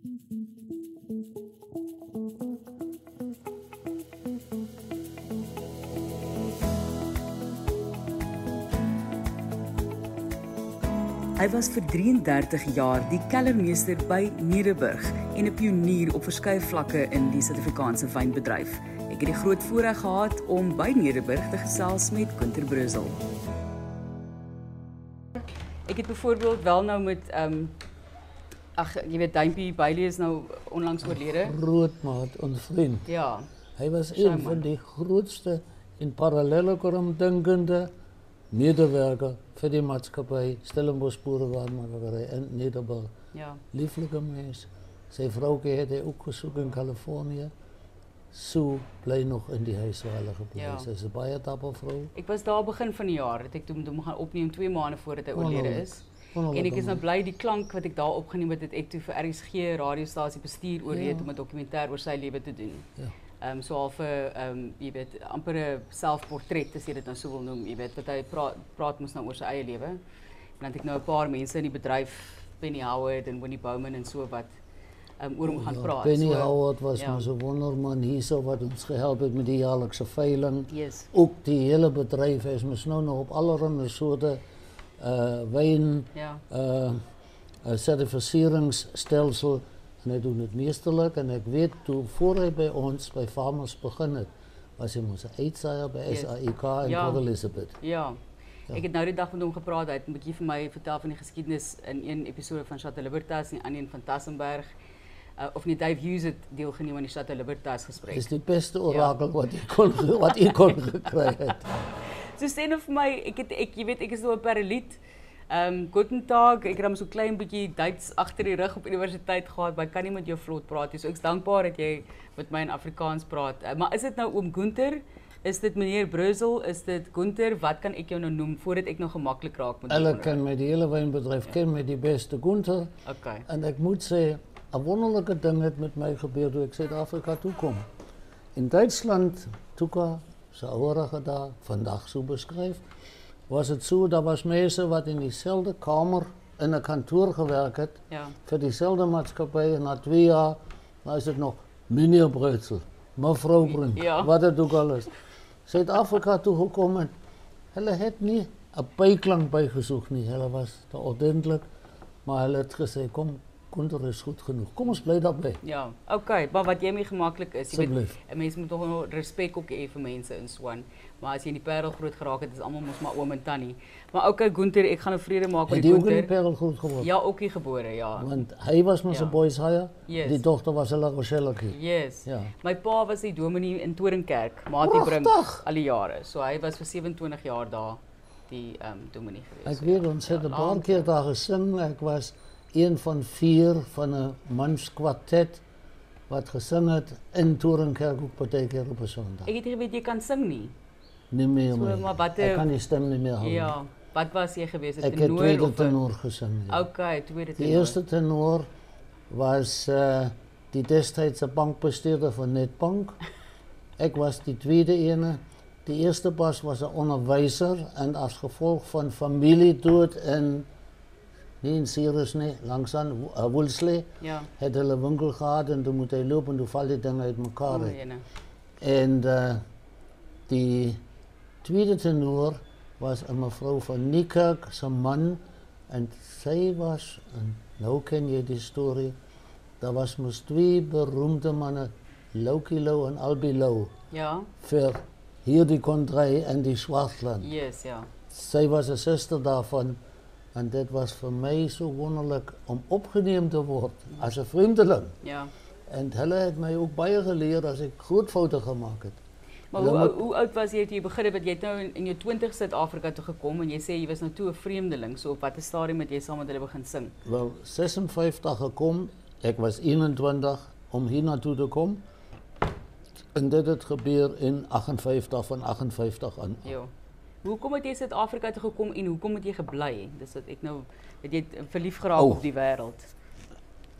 Hy was vir 33 jaar die kellermeester by Nederburg en 'n pionier op verskeie vlakke in die Suid-Afrikaanse wynbedryf. Ek het die groot voorreg gehad om by Nederburg te gesels met Gunter Brussel. Ek het byvoorbeeld wel nou met ehm um, ag jy weet Duimpie Bailey is nou onlangs oorlede. Groot maat en vriend. Ja. Hy was een van die grootste en parallellogram denkende medewerker vir die maatskappy Stellenbosch Boerewarenmakerij in Nederburg. Ja. Lieflike mens. Sy vroukie het hy ook gesoek in Kalifornië. So bly nog in die huis waar hulle gebly Ja. is. Sy's 'n baie vrou. Ek was daar begin van die jaar het ek toe hom gaan opneem 2 maande voordat hy oorlede Wonderlik. is. En ek is nou bly die klank wat ek daar opgeneem het, het ek toe vir RSG radiostasie bestuur oorreed Ja. om 'n dokumentêr oor sy lewe te doen. Ja. Ehm um, so half 'n ehm um, jy weet amper 'n selfportret as jy dit nou so wil noem, jy weet wat hy praat praat mos nou oor sy eie lewe. En dan het ek nou 'n paar mense in die bedryf, Penny Howard en Winnie Bowman en so wat ehm um, oor hom gaan Ja, praat. Penny so, Howard was ja. maar so wonderman hierso wat ons gehelp het met die jaarlikse veiling. Yes. Ook die hele bedryf is mos nou nog op allerlei soorte uh wyn Ja. uh 'n sertifiseringsstelsel en hy doen dit meesterlik en ek weet toe voor hy by ons by Farmers begin het, was 'n uitsaaier by Yes. SAIK in Ja. Elizabeth. Ja. Ek het nou die dag met hom gepraat. Hy het 'n bietjie vir my vertel van die geskiedenis in een episode van Chateau Libertas en ander een van Tassenberg. Uh, of nie Dave Hughes het deelgeneem aan die Chateau Libertas gesprek. Dis die beste orakel wat ek kon wat ek kon gekry het. Sê nou vir my, ek het ek jy weet ek is nou 'n paraliet. Ehm um, guten Tag, ek het hom so klein bietjie Duits agter die rug op universiteit gehad, maar ek kan nie met jou vlot praat nie. So ek's dankbaar dat jy met my in Afrikaans praat. Uh, maar is dit nou oom Gunter? Is dit meneer Brussel? Is dit Gunter? Wat kan ek jou nou noem voordat ek nou gemaklik raak met Hulle ken my die hele wynbedryf ken my die beste Gunther Okay. en ek moet sê 'n wonderlike ding het met my gebeur toe ek Suid-Afrika toe kom. In Duitsland Tuka ouerige daar vandag so beskryf was dit so daar was mense wat in dieselfde kamer in 'n kantoor gewerk het Ja. vir dieselfde maatskappy en na 2 jaar nou is dit nog meneer Breutzel, mevrou Brun, Ja. wat dit ook al is. Suid-Afrika toe gekom en hulle het nie 'n byklank bygesoek nie. Hulle was te ordentlik, maar hulle het gesê kom Gunther is goed genoeg. Kom ons bly daarbey. Ja, okay, maar wat jy mee gemaklik is, jy weet, Asseblief. 'n mens moet nog respek ook hê vir mense in Swan. Maar as jy in die Parel groot geraak het, is almal mos maar oom en tannie. Maar okay, Gunter, ek gaan nou vrede maak met Het die die ook in die Gunter. Parel groot geword? Ja, ook hier gebore, ja. Want hy was mos 'n Ja. boys hire. Yes. Die dogter was 'n La Rochellekie. Yes. Ja. My pa was die dominee in Toringkerk, Maatie Brink al die jare. So hy was vir 27 jaar daar die ehm um, dominee gewees. Ek weet ons het 'n paar keer daar gesing. Ek was een van vier van 'n manskwartet wat gesing het in Torenkerk ook partykeer op 'n Sondag. Ek het nie geweet jy kan sing nie. Nie meer So, maar wat, Ek eh, kan die stem nie meer hou. nie. Ja. Wat was jy gewees? 'n Ek het tenor tweede tenor gesing. Ja. Okay, tweede tenor. eerste tenor was uh die destydse bankbestuurder van Netbank. Ek was die tweede ene. Die eerste pas was 'n onderwyser en as gevolg van familiedood in nie in Sirius nie, langs aan uh, Ja. het hulle winkel gehad en toe moet hy loop en toe val die ding uit Oh, jene. En uh die tweede tenor was 'n mevrou van Niekerk se man en sy was en nou ken jy die storie. Daar was mos twee beroemde manne, Loukie Lou en Albie Lou Ja. vir hierdie kontry in die Swartland. Yes, ja. Sy was 'n suster daarvan en dit was vir my so wonderlik om opgeneem te word as 'n vreemdeling. Ja. En hulle het my ook baie geleer as ek groot foute gemaak het. Maar hoe, hoe oud was jy toe jy begin het? Jy het nou in, in jou 20 Suid-Afrika toe gekom en jy sê jy was nou toe 'n vreemdeling. So op watter stadium het jy saam met hulle begin sing? Wel 56 gekom. Ek was 21 om hier na toe te kom. En dit het gebeur in 58 van 58 aan. Ja. Hoekom het jy Suid-Afrika toe gekom en hoekom het jy gebly? Dis wat ek nou het jy verlief geraak Oh. op die wêreld.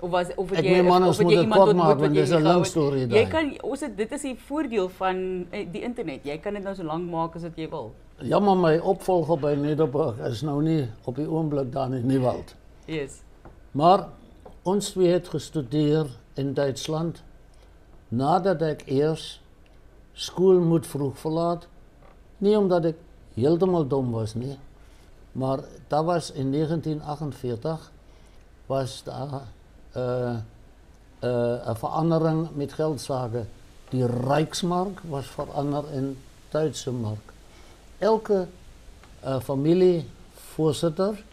Of was of het Ek jy meen, man, of het jy dit iemand ontmoet maak, want jy dis 'n lang storie Jy daai. kan ons het dit is die voordeel van eh, die internet. Jy kan dit nou so lank maak as wat jy wil. Jammer my opvolger by Nederburg is nou nie op die oomblik daar in Nieuwald. Yes. Maar Ons twee het gestudeer in Duitsland nadat ek eers skool moet vroeg verlaat. Nie omdat ek heeltemal dom was nie, maar dat was in 1948 was daar uh, 'n uh, 'n verandering met geldsake. Die Reichsmark was verander in Duitse mark. Elke uh, familievoorsitter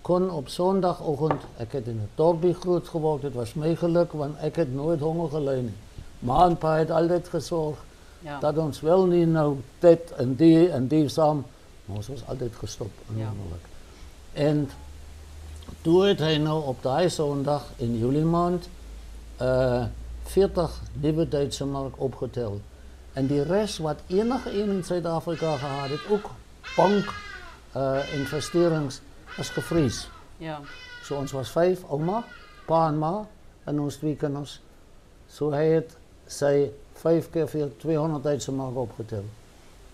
kon op Sondagoggend, ek het in 'n dorpie groot geword, dit was my geluk want ek het nooit honger gely nie. Maar en pa het altyd gesorg Ja. dat ons wel nie nou dit en die en die saam, maar ons was altyd gestop Ja. onmiddellik. En toe het hy nou op daai Sondag in Julie maand uh 40 nuwe Duitse mark opgetel. En die res wat enige een in Suid-Afrika gehad het, ook bank uh investerings is gevries. Ja. So ons was vyf, ouma, pa en ma en ons twee kinders. So hy het sy 5 keer vir 200 Duitse mark opgetel.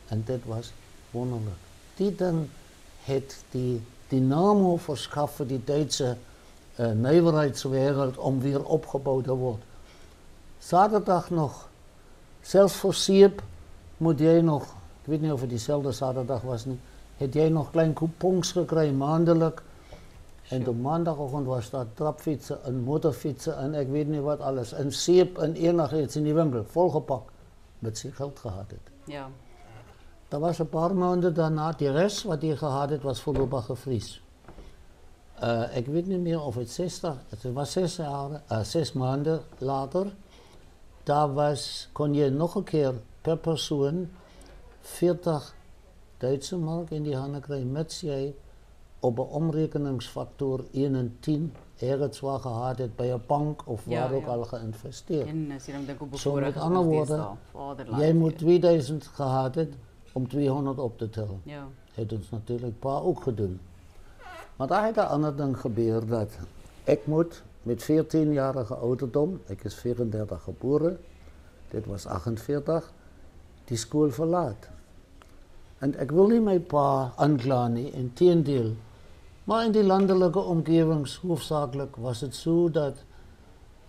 En dit was wonderlik. Die ding het die dynamo verskaf vir die Duitse uh, nywerheidswêreld om weer opgebou te word. Saterdag nog, selfs vir seep moet jy nog, ek weet nie of dit dieselfde Saterdag was nie, het jy nog klein coupons gekry maandelik. En op maandagoggend was daar trapfietsse en motorfietsse en ek weet nie wat alles. En seep en enigiets in die winkel, volgepak met sy geld gehad het. Ja. Daar was 'n paar maande daarna die res wat jy gehad het was voorlopig gevries. Uh ek weet nie meer of dit 60, dit was 6 jaar, uh 6 maande later. Daar was kon jy nog 'n keer per persoon 40 Duitse mark in die hande kry mits jy op 'n omrekeningsfaktor 1 en 10 ergens waar gehad het by 'n bank of Ja, waar ook ja. al geïnvesteer. En dink op So met bevoorregte ander ons woorde, deesdae, vaderland. Jy moet 2000 gehad het om 200 op te tel. Ja. Het ons natuurlijk pa ook gedaan. Maar daar het een ander ding gebeurd dat ik moet met 14-jarige ouderdom, ik is 34 geboren, dit was 48, die school verlaat. En ik wil niet mijn pa aanklaan, nie, in tegendeel. Maar in die landelijke omgevings, hoofdzakelijk, was het zo dat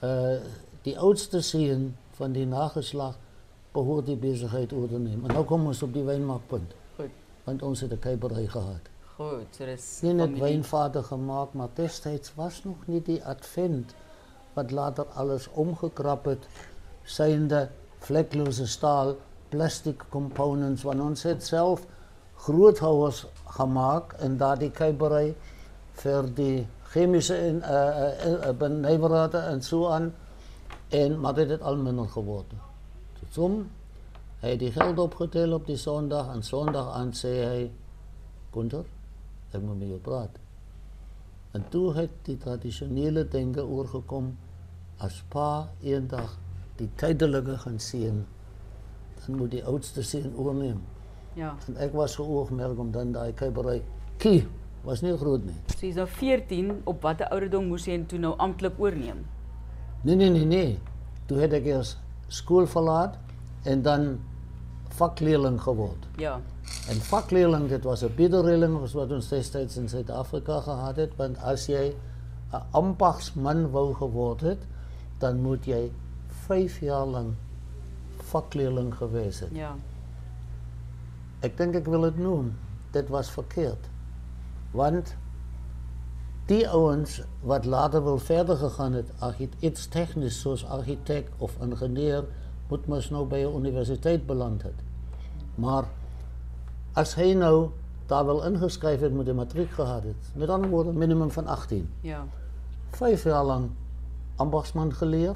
uh, die oudste zoon van die nageslag behoort die bezigheid over te nemen. En nu komen we op die wijnmaakpunt. Goed. Want ons het 'n kuipery gehad. Goed, so dis Nie net wynvader gemaak, maar destyds was nog nie die advent wat later alles omgekrap het, synde vleklose staal, plastic components want ons het self groothouers gemaak in daardie kuibery vir die chemiese en eh, eh, eh, uh, uh, benijverrate en so aan. En, maar dit is al minder geworden. Toen hij heeft die geld opgeteld op die zondag. En zondag aan zei hij, Gunther, ik moet met je praten. En toen heeft die traditionele denken oorgekomen. Als pa een dag die tijdelijke gaan zien, dan moet die oudste zien oornemen. Ja. En ek was geoogmerk om dan daai kuipery kie was nie groot nie. So jy's nou 14, op watter ouderdom moes jy toe nou amptelik oorneem? Nee nee nee nee. Toe het ek eers skool verlaat en dan vakleerling geword. Ja. En vakleerling, dit was 'n biederreeling was wat ons destyds in Suid-Afrika gehad het, want as jy 'n ambagsman wou geword het, dan moet jy 5 jaar lank vakleerling gewees het. Ja. Ek dink ek wil dit noem. Dit was verkeerd. Want die ouens wat later wil verder gegaan het, archit- iets tegnies soos argitek of ingenieur, moet mos nou by 'n universiteit beland het. Maar as hy nou daar wel ingeskryf het met 'n matriek gehad het, met ander woorde minimum van 18, Ja. 5 jaar lank ambagsman geleer,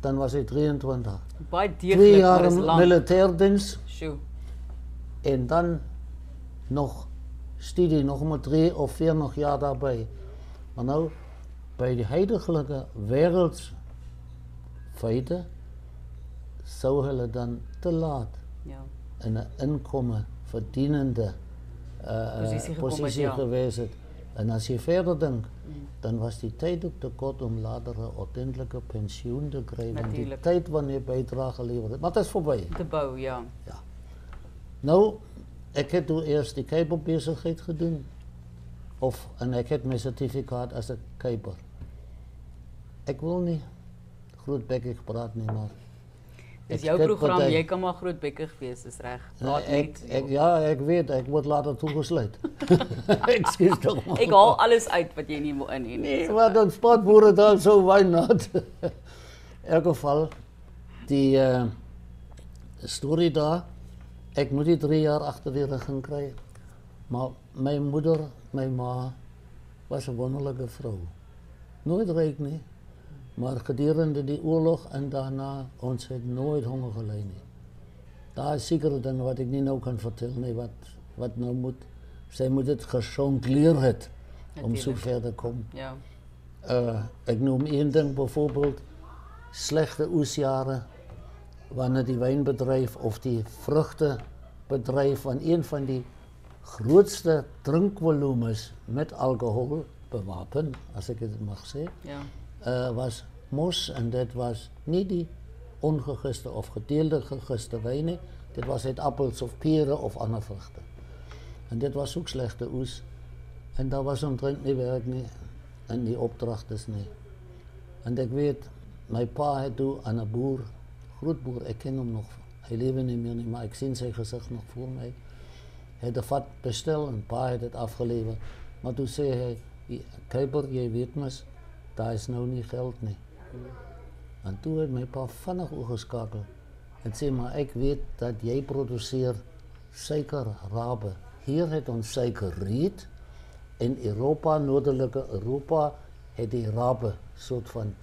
dan was hy 23. Baie 2 deeglik, jaar maar is lank. En dan nog studie, nog maar drie of vier nog jaar daarbij. Maar nou, bij die heilige wereldfeiten zou hulle dan te laat Ja. in een inkomen verdienende uh, het, positie ja. geweest het. En als je verder denkt, dan was die tijd ook te kort om later een ordentelijke pensioen te krijgen. Want die Natuurlijk. tijd wanneer bijdrage geleverd het. Maar dat is voorbij. Te bou, ja. Nou, ik heb toen eerst die kuiperbezigheid gedaan. Of, en ik heb mijn certificaat als een kuiper. Ik wil niet grootbekkig praat nie, maar Dis Ek jou program, party- jy kan maar grootbekkig wees, dis reg. nee, Praat ek, net. ek, ja, ek weet, ek word later toegesluit. Ekskuus tog. Ek haal alles uit wat jy nie wil in nie. Nee, maar dan sportboere daar so why not? In elk geval die uh, storie daar ek moet die 3 jaar agter die rug gaan kry. Maar my moeder, my ma was 'n wonderlike vrou. Nooit ryk nie. Maar gedurende die oorlog en daarna ons het nooit honger nie. Daar is sekere dinge wat ek nie nou kan vertel nie wat wat nou moet sy moet dit gesjonkleer het om so Natuurlijk. ver te kom. Ja. Uh, ek noem een ding byvoorbeeld slegte oesjare wanneer die wynbedryf of die vrugtebedryf van een van die grootste drinkvolumes met alkohol bewapen, as ek dit mag sê, Ja. uh, was mos en dit was nie die ongegiste of gedeelde gegiste wyn nie. Dit was uit appels of pere of ander vrugte. En dit was ook slegte oes. En daar was omtrent nie werk nie en die opdragtes nie. En ek weet my pa het toe aan 'n boer, groot boer, ek ken hom nog. Hy lewe nie meer maar ek sien sy gesig nog voor. Hy het 'n vat bestel en pa het dit afgelewer. Maar toe sê hy, "Jy- "Kuiper, jy weet mos, daar is nou nie geld nie." En toe het my pa vinnig oorgeskakel en sê maar ek weet dat jy produseer suikerrabe. Hier het ons suikerriet en Europa, noordelike Europa het die rabe soort van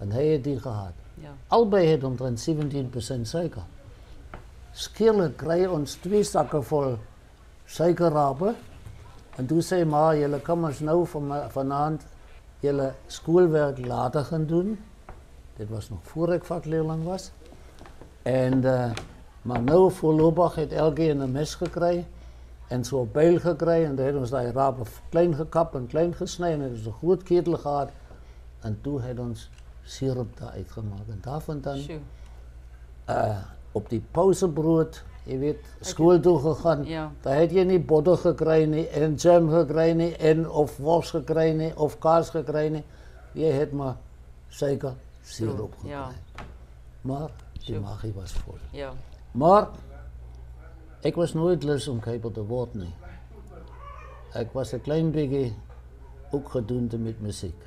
en hy het die gehad. Ja. Albei het omtrent 17% suiker. Skielik kry ons twee sakke vol suikerrabe en toe sê maar julle kan ons nou van vanaand julle skoolwerk later gaan doen. Dit was nog voor ek vakleerling was. En uh, maar nou voorlopig het elkeen 'n mes gekry en so 'n byl gekry en dan het ons daai rape klein gekap en klein gesny en dit is 'n ketel gehad en toe het ons sirup daar uitgemaak en daarvan dan Sjoe. uh op die pausebrood, jy weet, skool toe gegaan. Ja. Daar het jy nie botter gekry nie en jam gekry nie en of wors gekry nie of kaas gekry nie. Jy het maar suiker sirup gekry. Ja. Maar die Sjoe. magie was vol. Ja. Maar ek was nooit lus om kuiper te word nie. Ek was 'n klein bietjie ook gedoende met musiek.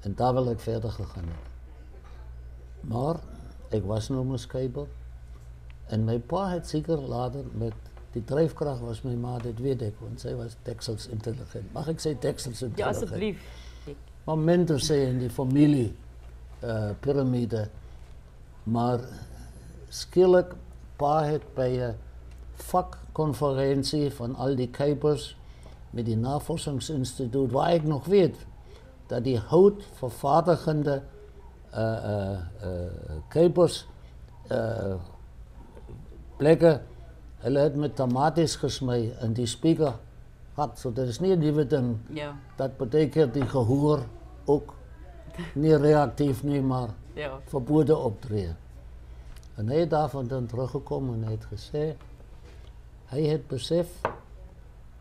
En daar wil ek verder gegaan het. Maar ek was nou mos kuiper. En my pa het seker later met die dryfkrag was my ma, dit weet ek, want sy was teksels intelligent. Mag ek sê teksels Ja, intelligent? asseblief. Ek- Maar mentor sê in die familie uh piramide. Maar skielik pa het by 'n vakkonferensie van al die kuipers met die navorsingsinstituut waar ek nog weet dat die houtvervaardigende uh uh uh kuipers uh plekke hulle het met tomaties gesmy in die speaker gehad. So dit is nie 'n nuwe ding Ja. dat beteken die gehoor ook nie reaktief nie, maar Ja. verbode optree. En hy het daarvan dan teruggekom en hy het gesê hy het besef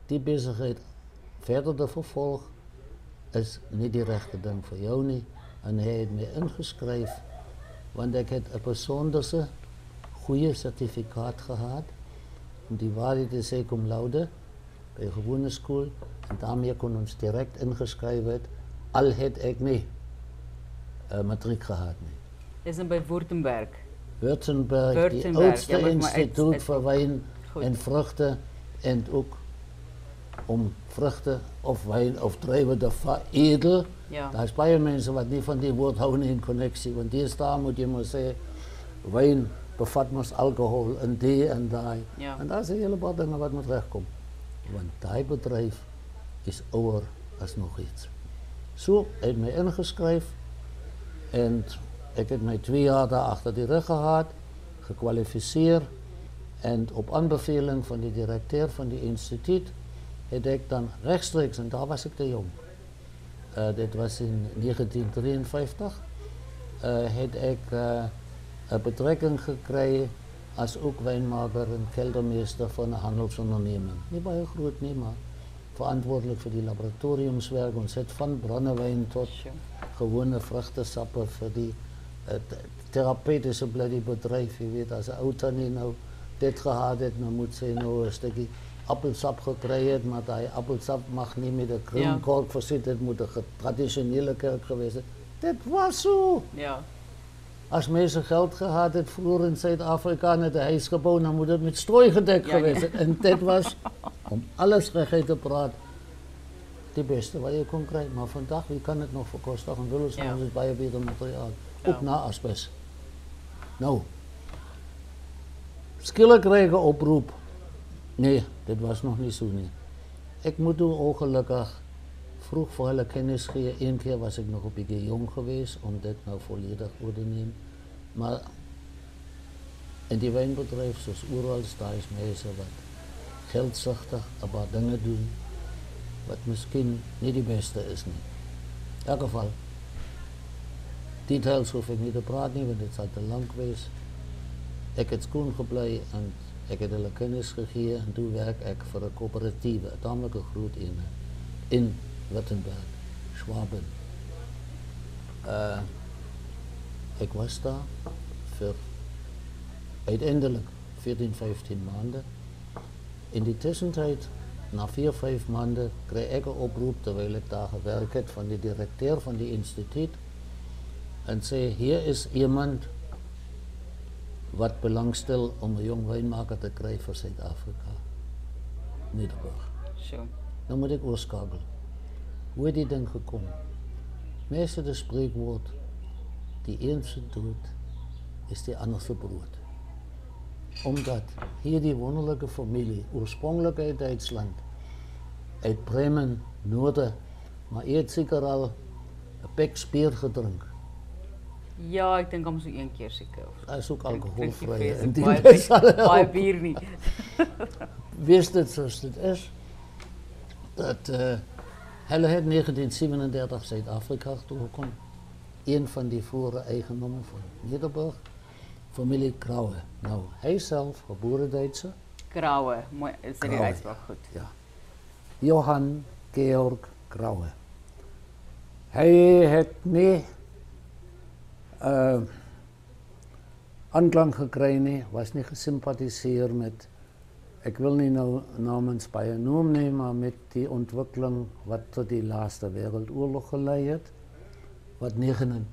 die besigheid verder te vervolg is nie die regte ding vir jou nie en hy het my ingeskryf want ek het 'n besonderse goeie sertifikaat gehad om die waarheid te sê cum laude by gewone skool en daarmee kon ons direk ingeskryf het al het ek nie 'n matriek gehad nie. Dis in by Württemberg. Württemberg, die Württemberg, oudste ja, maar het- instituut het- vir wyn en vrugte en ook om vrugte of wyn of druiwe te veredel. Ja. Daar's baie mense wat nie van die woord hou nie in koneksie, want hier staan moet jy maar sê wyn bevat mos alkohol en die en daai. Ja. En daar's 'n hele paar dinge wat moet regkom. Want daai bedryf is ouer as nog iets. So het my ingeskryf en ek het my 2 jaar daar agter die rug gehad, gekwalifiseer en op aanbeveling van die direkteur van die instituut ek dan regstreeks en daar was ek te jong. Uh, dit was in 1953 uh, het ek uh, 'n betrekking gekry as ook wynmaker en keldermeester van 'n handelsonderneming. Nie baie groot nie, maar verantwoordelijk voor die laboratoriumswerk. Het van brandewijn tot gewone vruchtensappen voor die uh, therapeutische bedrijf. Je weet, als een ou tannie nou dit gehad het, dan moet sy nou een stukje appelsap het, maar die appelsap mag niet met een krimkork voorzien, het moet een traditionele kerk geweest zijn. Dit was zo. Ja. Als mensen geld gehad het vroeger in Zuid-Afrika en het huis gebouwd, dan moet het met strooi gedekt Ja, geweest ja. zijn. En dit was, om alles recht te praten, die beste wat je kon krijgen. Maar vandaag, wie kan het nog verkostigen? En willen ze Ja. ons het bij beter materiaal. Ook Ja. na asbest. Nou, skielik krijg ik een oproep. Nee, Dit was nog nie so nie. Ek moet toe ongelukkig vroeg vir hulle kennis gee. Een keer was ek nog 'n bietjie jong geweest om dit nou volledig oor te neem. Maar in die wynbedryf soos oral daar is mense wat geldsugtig 'n paar dinge doen wat miskien nie die beste is nie. In elk geval details hoef ek nie te praat nie want dit sal te lank wees. Ek het skoon gebly en ik heb hulle kennis gegeven en toen werk ik voor een coöperatieve, een tamelijk groot in Wittenberg, Schwaben. Uh, ik was daar voor uiteindelijk 14, 15 maanden. In die tussentijd, na vier, vijf maanden, kreeg ik een oproep terwijl ik daar gewerkt heb van de directeur van die instituut. En zei, hier is iemand wat belangstel om 'n jong wynmaker te kry vir Suid-Afrika. Middelburg. So. Dan moet ek oorskakel. Hoe het die ding gekom? Mense het 'n spreekwoord: die een se dood is die ander se brood. Omdat hierdie wonderlike familie oorspronklik uit Duitsland uit Bremen noorde maar eet seker al 'n pek speer gedrink Ja, ik denk om zo één keer zeker. Dat is ook alcoholvrij. En die baie bier- Baie help. bier niet. wist het zoals het is. Dat uh, hulle het 1937 Zuid-Afrika toegekomen. Een van die vorige eigendommen van Nederburg, familie Krauwe. Nou, hij zelf, geboren Duitser, Krauwe. Mooi, is die Krauwe, uitspraak goed? ja. Johann Georg Krauwe. Hij heeft nie uh, aanklank gekregen, nie, was niet gesympathiseerd met ik wil niet nou namens baie noem nemen, maar met die ontwikkeling wat tot die laatste wereldoorlog geleid heeft, wat 9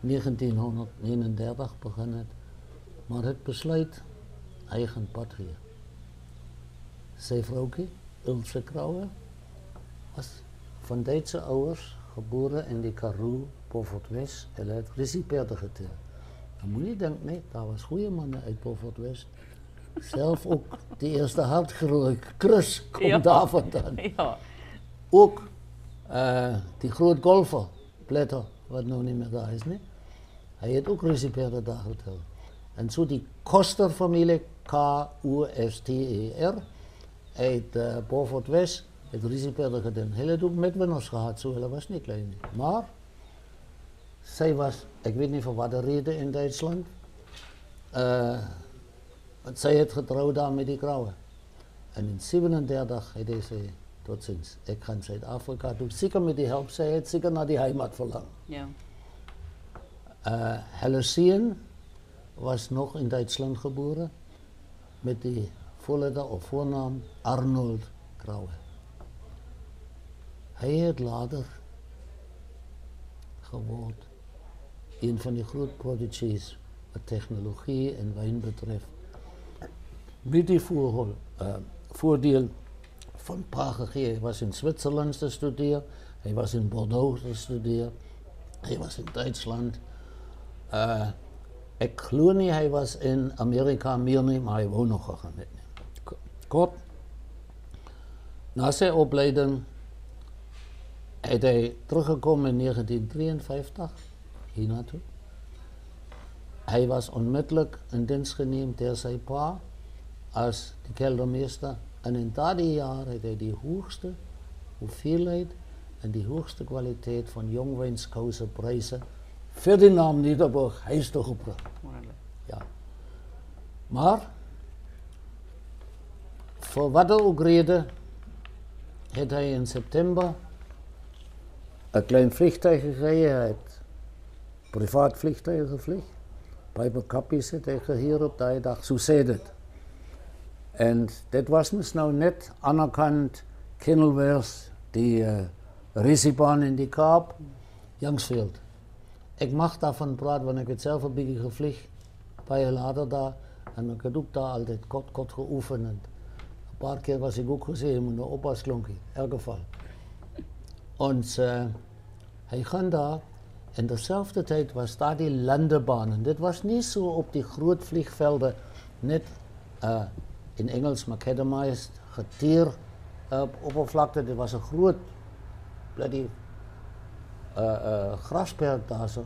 1939 begin het, maar het besluit eigen pad hier. Sy vrouwtjie, Ilse Krauwe, was van Duitse ouders, geboren in die Karoo, Beaufort West. Het risiperde geteeld. Dan moet je denken, nee, daar was goede mannen uit Beaufort West. Zelf ook die eerste hartgroei, Chris, komt Ja. daar vandaan. Ja. Ook uh, die groot golfer, Pletter, wat nou niet meer daar is, nee? hij heeft ook reciperen daar geteld. En zo die Koster-familie, K-U-S-T-E-R, uit uh, Beaufort West, het reciperen gedaan. Hij heeft ook medwinners gehad, zo hij was niet klein. Maar, zij was, ik weet niet voor wat de reden in Duitsland, uh, want zij heeft getrouwd daar met die vrouwen. En in 37 heeft hij gezegd, tot ziens, ik ga in Zuid-Afrika doen. Zeker met die hulp, zij heeft zeker naar die heimat verlangen. Ja. Uh, was nog in Duitsland geboren met die voorletter of voornaam Arnold Krauwe. Hij heeft later geworden een van die groot prodigies wat tegnologie en wyn betref. Met die voordeel, uh, eh, voordeel van pa gegee. Hy was in Switserland te studeer, hy was in Bordeaux te studeer, hy was in Duitsland. Uh, ek glo nie hy was in Amerika meer nie, maar hy wou nog gegaan het. Nie. Kort, na sy opleiding het hy teruggekom in 1953 hiernatoe. Hy was onmiddellik in diens geneem deur sy pa as die keldermeester en in daardie jaar het hy die hoogste hoeveelheid en die hoogste kwaliteit van jongwynskouse pryse vir die naam Nederburg huis toe gebring. Ja. Maar vir watter ook rede het hy in September 'n klein vliegtuig gekry, hy het privaat vliegtuie gevlieg. By Mekappies het ek gehuur op daai dag, so sê dit. En dit was mos nou net anerkant Kenilworth, die eh, uh, Risibaan in die Kaap, Jangsveld. Ek mag daarvan praat want ek het self 'n bietjie gevlieg by hulle later daar en ek het ook daar altyd kort kort geoefen en 'n paar keer was ek ook gesê jy moet nou oppas klonkie, in elk geval. Ons uh, hy gaan daar In dezelfde tijd was daar die landebaan. En dit was niet zo op die groot vliegvelden, net uh, in Engels macadamized, getier uh, oppervlakte. Dit was een groot, bloody uh, uh, grasperk daar zo.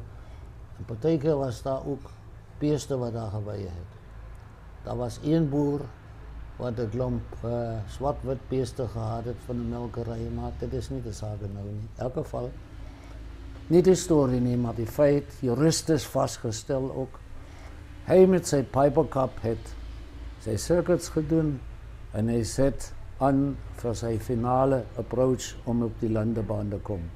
En partijkeer was daar ook beesten wat daar geweid het. Daar was één boer wat een klomp uh, zwart-wit beesten gehad het van de melkerij, maar dit is niet de zaak nou niet. In elk geval, niet de story nie, maar die feit, juristisch vastgesteld ook. Hij met zijn pipercup het zijn circuits gedaan en hij zet aan voor zijn finale approach om op die landebaan te komen.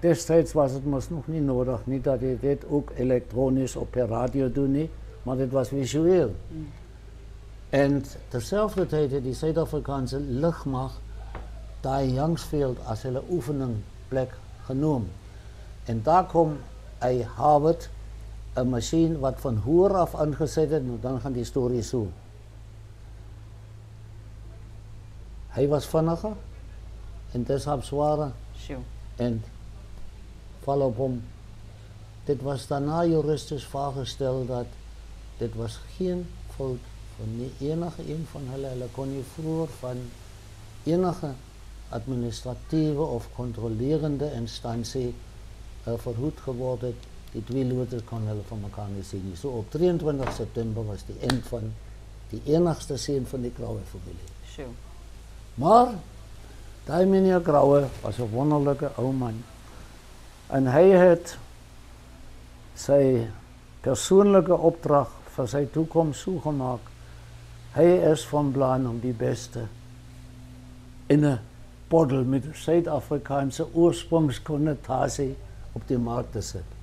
Destijds was het nog niet nodig, niet dat je dit ook elektronisch op per radio doet, maar dit was visueel. En terzelfde tijd heeft die Zuid-Afrikaanse luchtmacht daar Youngsfield als hele oefeningplek genomen. En daar komt hij Harvard, een machine wat van hoer af aangezet is, nou dan gaan die story zo. Hij was vinniger en deshalb. Sure. En val op hem. Dit was daarna juristisch vastgesteld dat dit was geen fout van nie enige een van hulle. Hulle kon nie vroeger van enige administratiewe of controlerende instansie uh, verhoed geword het. Die twee loters kon hulle van mekaar nie sien nie. So op 23 September was die eind van die enigste seun van die Kraue familie. Sjoe. Maar daai meneer Kraue was 'n wonderlike ou man. En hy het sy persoonlike opdrag vir sy toekoms so gemaak hij is van plan om die beste in een bottle met Zuid-Afrikaanse oorsprongsconnotatie op de markt te zetten.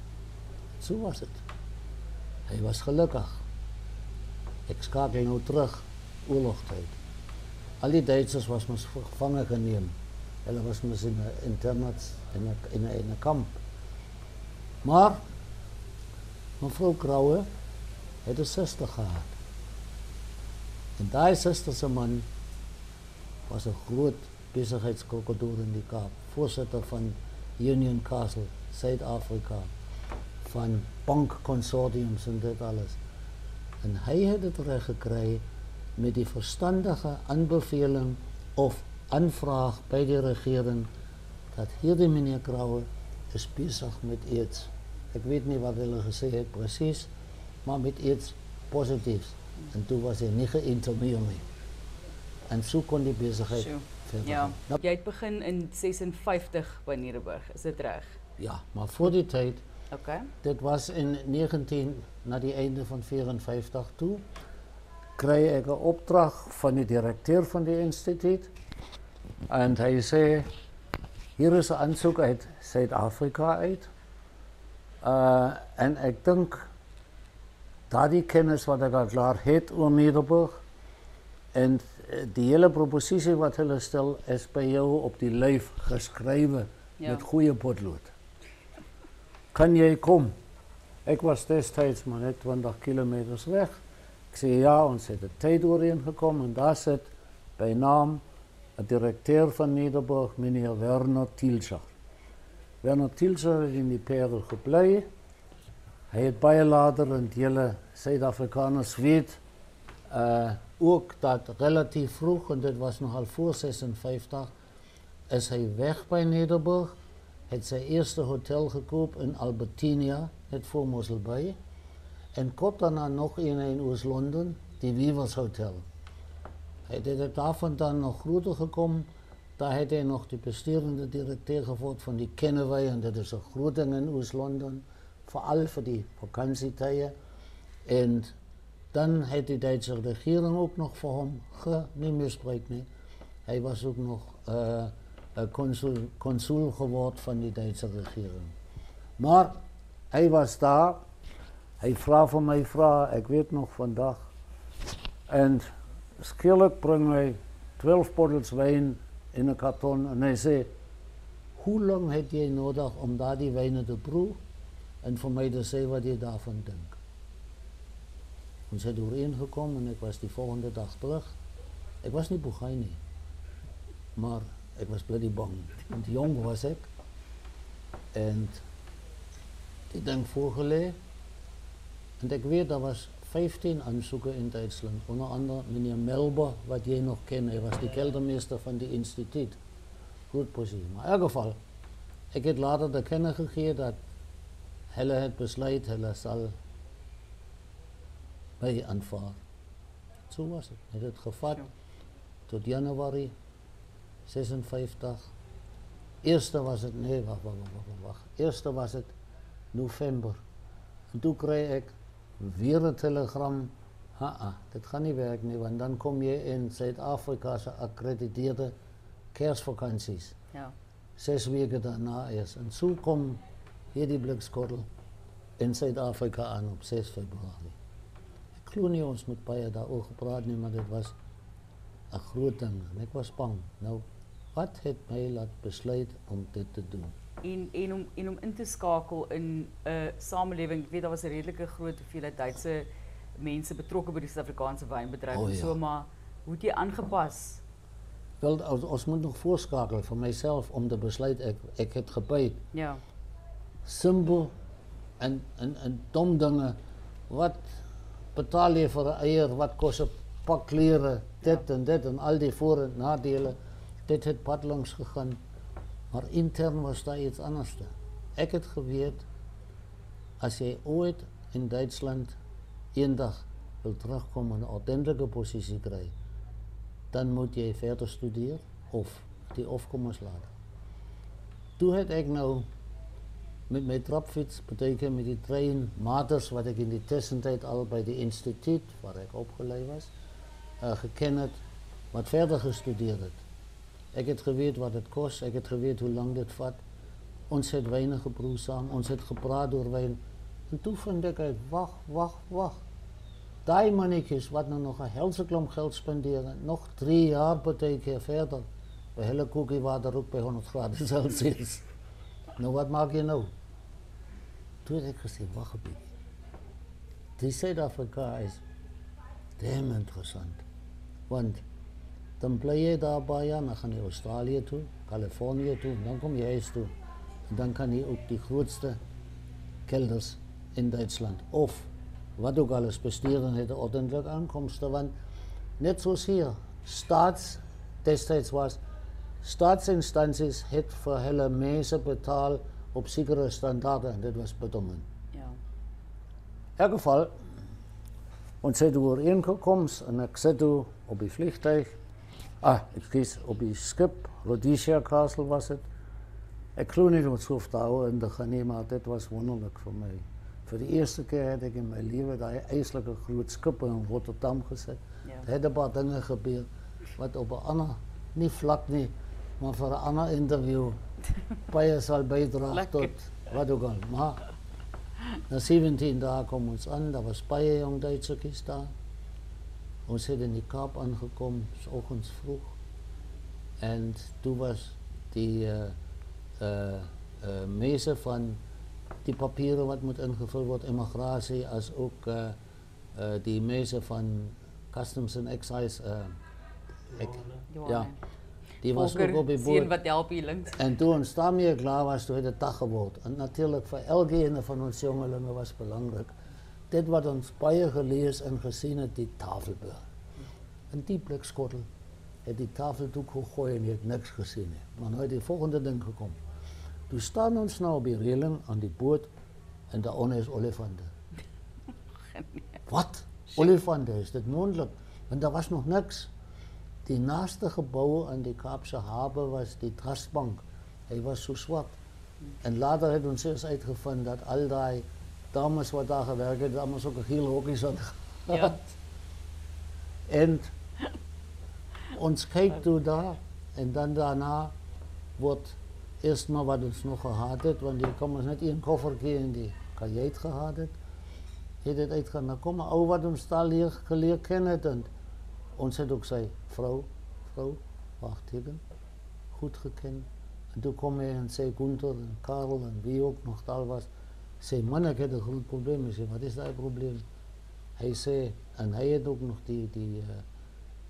Zo was het. Hij was gelukkig. Ik schakel nu terug, oorlogstijd. Al die Duitsers was ons gevangen genomen. Hulle was ons in een internat, in een, een, een kamp. Maar mevrouw Krauwe heeft een zuster gehad. En daai suster se man was 'n groot besigheidskrokodil in die Kaap, voorsitter van Union Castle, Suid-Afrika, van bankkonsortiums en dit alles. En hy het dit reg gekry met die verstandige aanbeveling of aanvraag by die regering dat hierdie meneer Kraue is besig met iets. Ek weet nie wat hulle gesê het presies, maar met iets positiefs. En toen was hij niet geïntermeerd nie. En zo kon die bezigheid so, verder ja. Nou, Jy het begin in 56 by Nederburg, is dit reg? Ja, maar voor die tijd. Okay. Dit was in 19 na die einde van 54 toe. Kry ek 'n opdrag van die direkteur van die instituut. En hy sê hier is 'n aansoek uit Suid-Afrika uit. Uh en ek dink daardie kennis wat ek al klaar het oor Middelburg en die hele proposisie wat hulle stel is by jou op die lyf geskrywe ja. met goeie potlood. Kan jy kom? Ek was destyds maar net 20 km weg. Ek sê ja, ons het 'n tyd oorheen gekom en daar sit by naam 'n direkteur van Middelburg, meneer Werner Tilscher. Werner Tilscher het in die Perel gebly. Hy het baie later in hele Suid-Afrikaners weet uh ook dat relatief vroeg en dit was nogal voor 56 is hy weg by Nederburg het sy eerste hotel gekoop in Albertinia het voor Mosselbaai en kort daarna nog een in Oos-London die Weavers Hotel het dit daarvan dan nog groter gekom daar het hy nog die bestuurende direkteur geword van die Kenneway en dit is 'n groot ding in Oos-London vooral voor die vakantietijden. En dan heeft de Duitse regering ook nog voor hem, ge, niet misbruikt, nee. Hij was ook nog uh, konsul konsul geword van die Duitse regering. Maar hy was daar. Hy vra vir my vra, ek weet nog vandag. En skielik bring hy 12 bottels wyn in 'n karton en hy sê: "Hoe lank het jy nodig om daardie wyne te proe en vir my te sê wat jy daarvan dink?" Ons het ooreengekom en ek was die volgende dag terug. Ek was nie boegaai nie. Maar It was bloody bang. Want jong was ek. En die ding voorgelê. En ek weet daar was 15 aansoeke in Duitsland. Onder andere meneer Melba, wat jy nog ken. Hy was die keldermeester van die instituut. Goed posisie. Maar in elk geval, ek het later te kenne gegee dat hulle het besluit hulle sal my aanvaar. So was dit. Ek het gevat ja. tot Januarie 56. Eerste was het, nee, wacht, wacht, wacht, wacht. Eerste was het november. En toen kreeg ik weer een telegram. Ha, dit gaat niet werken, want dan kom je in Zuid-Afrika's accrediteerde kerstvakanties. Ja. Zes weken daarna eerst. En zo kwam hier die blikskottel in Zuid-Afrika aan op 6 februari. Ik niet ons met Paya daarover gepraat, nie, maar dit was een groot ding. Ik was bang. Nou, wat heeft mij laten besluiten om dit te doen? En, en, om, en om in te schakelen in een samenleving, ik weet dat was een redelijke grote hoeveelheid Duitse mensen betrokken bij de Zuid-Afrikaanse wijnbedrijf. Oh, ja. so, maar hoe het je aangepast? Wel, ons, moet nog voorschakelen voor mijzelf om te besluiten. Ik, ik heb gebeten. Ja, simpel en, en, en dom dingen. Wat betaal je voor een eier? Wat kost een pak kleren? Dit en dit en al die voor- en nadelen. dit het pad langs gegaan, maar intern was daar iets anders. Ek het geweet as jy ooit in Duitsland eendag wil terugkom en 'n ordentlike posisie kry, dan moet jy verder studeer of die opkomers laat. Toe het ek nou met my trapfiets, beteken met die trein, maters wat ek in die tussentyd al by die instituut waar ek opgelei was, uh, geken het, wat verder gestudeer het. Ek het geweet wat dit kos, ek het geweet hoe lank dit vat. Ons het wyne geproe saam, ons het gepraat oor wyn. En toe vind ek uit, wag, wag, wag. Daai mannetjies wat nou nog 'n helse klomp geld spandeer, nog 3 jaar partykeer verder. By hulle koekie water ook by 100 grade Celsius. nou wat maak jy nou? Toe het ek gesê, wag 'n bietjie. Die Suid-Afrika is damn interessant. Want dan blijf je daar een paar jaar, dan ga je Australië toe, Californië toe, dan kom je huis toe. En dan kan je ook die grootste kelders in Duitsland. Of wat ook alles besturen, het ordentelijk aankomsten. Want net zoals hier, staats, destijds was, staatsinstanties het voor hele mensen betaald op zekere standaarden en dit was bedommen. ja. In elk geval, ons zijn overeengekomen en ik zit toen op die vliegtuig, ah, excuus, op die schip, Rhodesia Castle was het. Ik geloof niet om het zo te houden gaan nemen, maar dit was wonderlijk voor mij. Voor de eerste keer heb ik in mijn leven dat ijselijke groot schip in Rotterdam gezet. Ja. Er hebben een paar dingen gebeurd, wat op een ander, niet vlak niet, maar voor een ander interview, Paya zal bijdragen tot wat ook al. Maar na 17 dagen komen we ons aan, dat was Paya jong Duitse kies daar. We zijn in die Kaap aangekomen, s ochtends vroeg. En toen was die uh, uh, uh, meester van die papieren wat moet ingevuld worden, immigratie, als ook die meester van Customs and Excise. Ik, ja, die was ook op die boot. wat help je links. En toen ons daarmee klaar was, toen het dag geworden. En natuurlijk voor elke van ons jongelingen was belangrijk. Dit wat ons baie gelezen en gezien het, die tafelbeeld. En die blikskottel het die tafeldoek gegooid en je hebt niks gezien. He. Maar nu het die volgende ding gekomen. Toen staan ons nou op die reling aan die boot en daaronder is olifanten. Wat? Olifanten, is dit mondelijk? Want daar was nog niks. Die naaste gebouw aan die Kaapse haven was die trustbank. Hij was zo zwart. En later heeft ons eerst uitgevonden dat al die dames wat daar gewerkt hebben, allemaal zulke gele hokjes Ja. gehad. En ons kijkt toe daar en dan daarna wordt eerst maar wat ons nog gehad het, want die kom ons net één koffertjie in die kajuit gehad het. Het dit uitgaan, nou kom maar wat ons daar leer geleer ken het en ons het ook sy vrou, vrou, wacht teken, goed geken. En toen kom hij en zei Gunther en Karel en wie ook nog daar was, sê man ek het 'n groot probleem. Sê wat is daai probleem? Hy sê en hy het ook nog die die eh,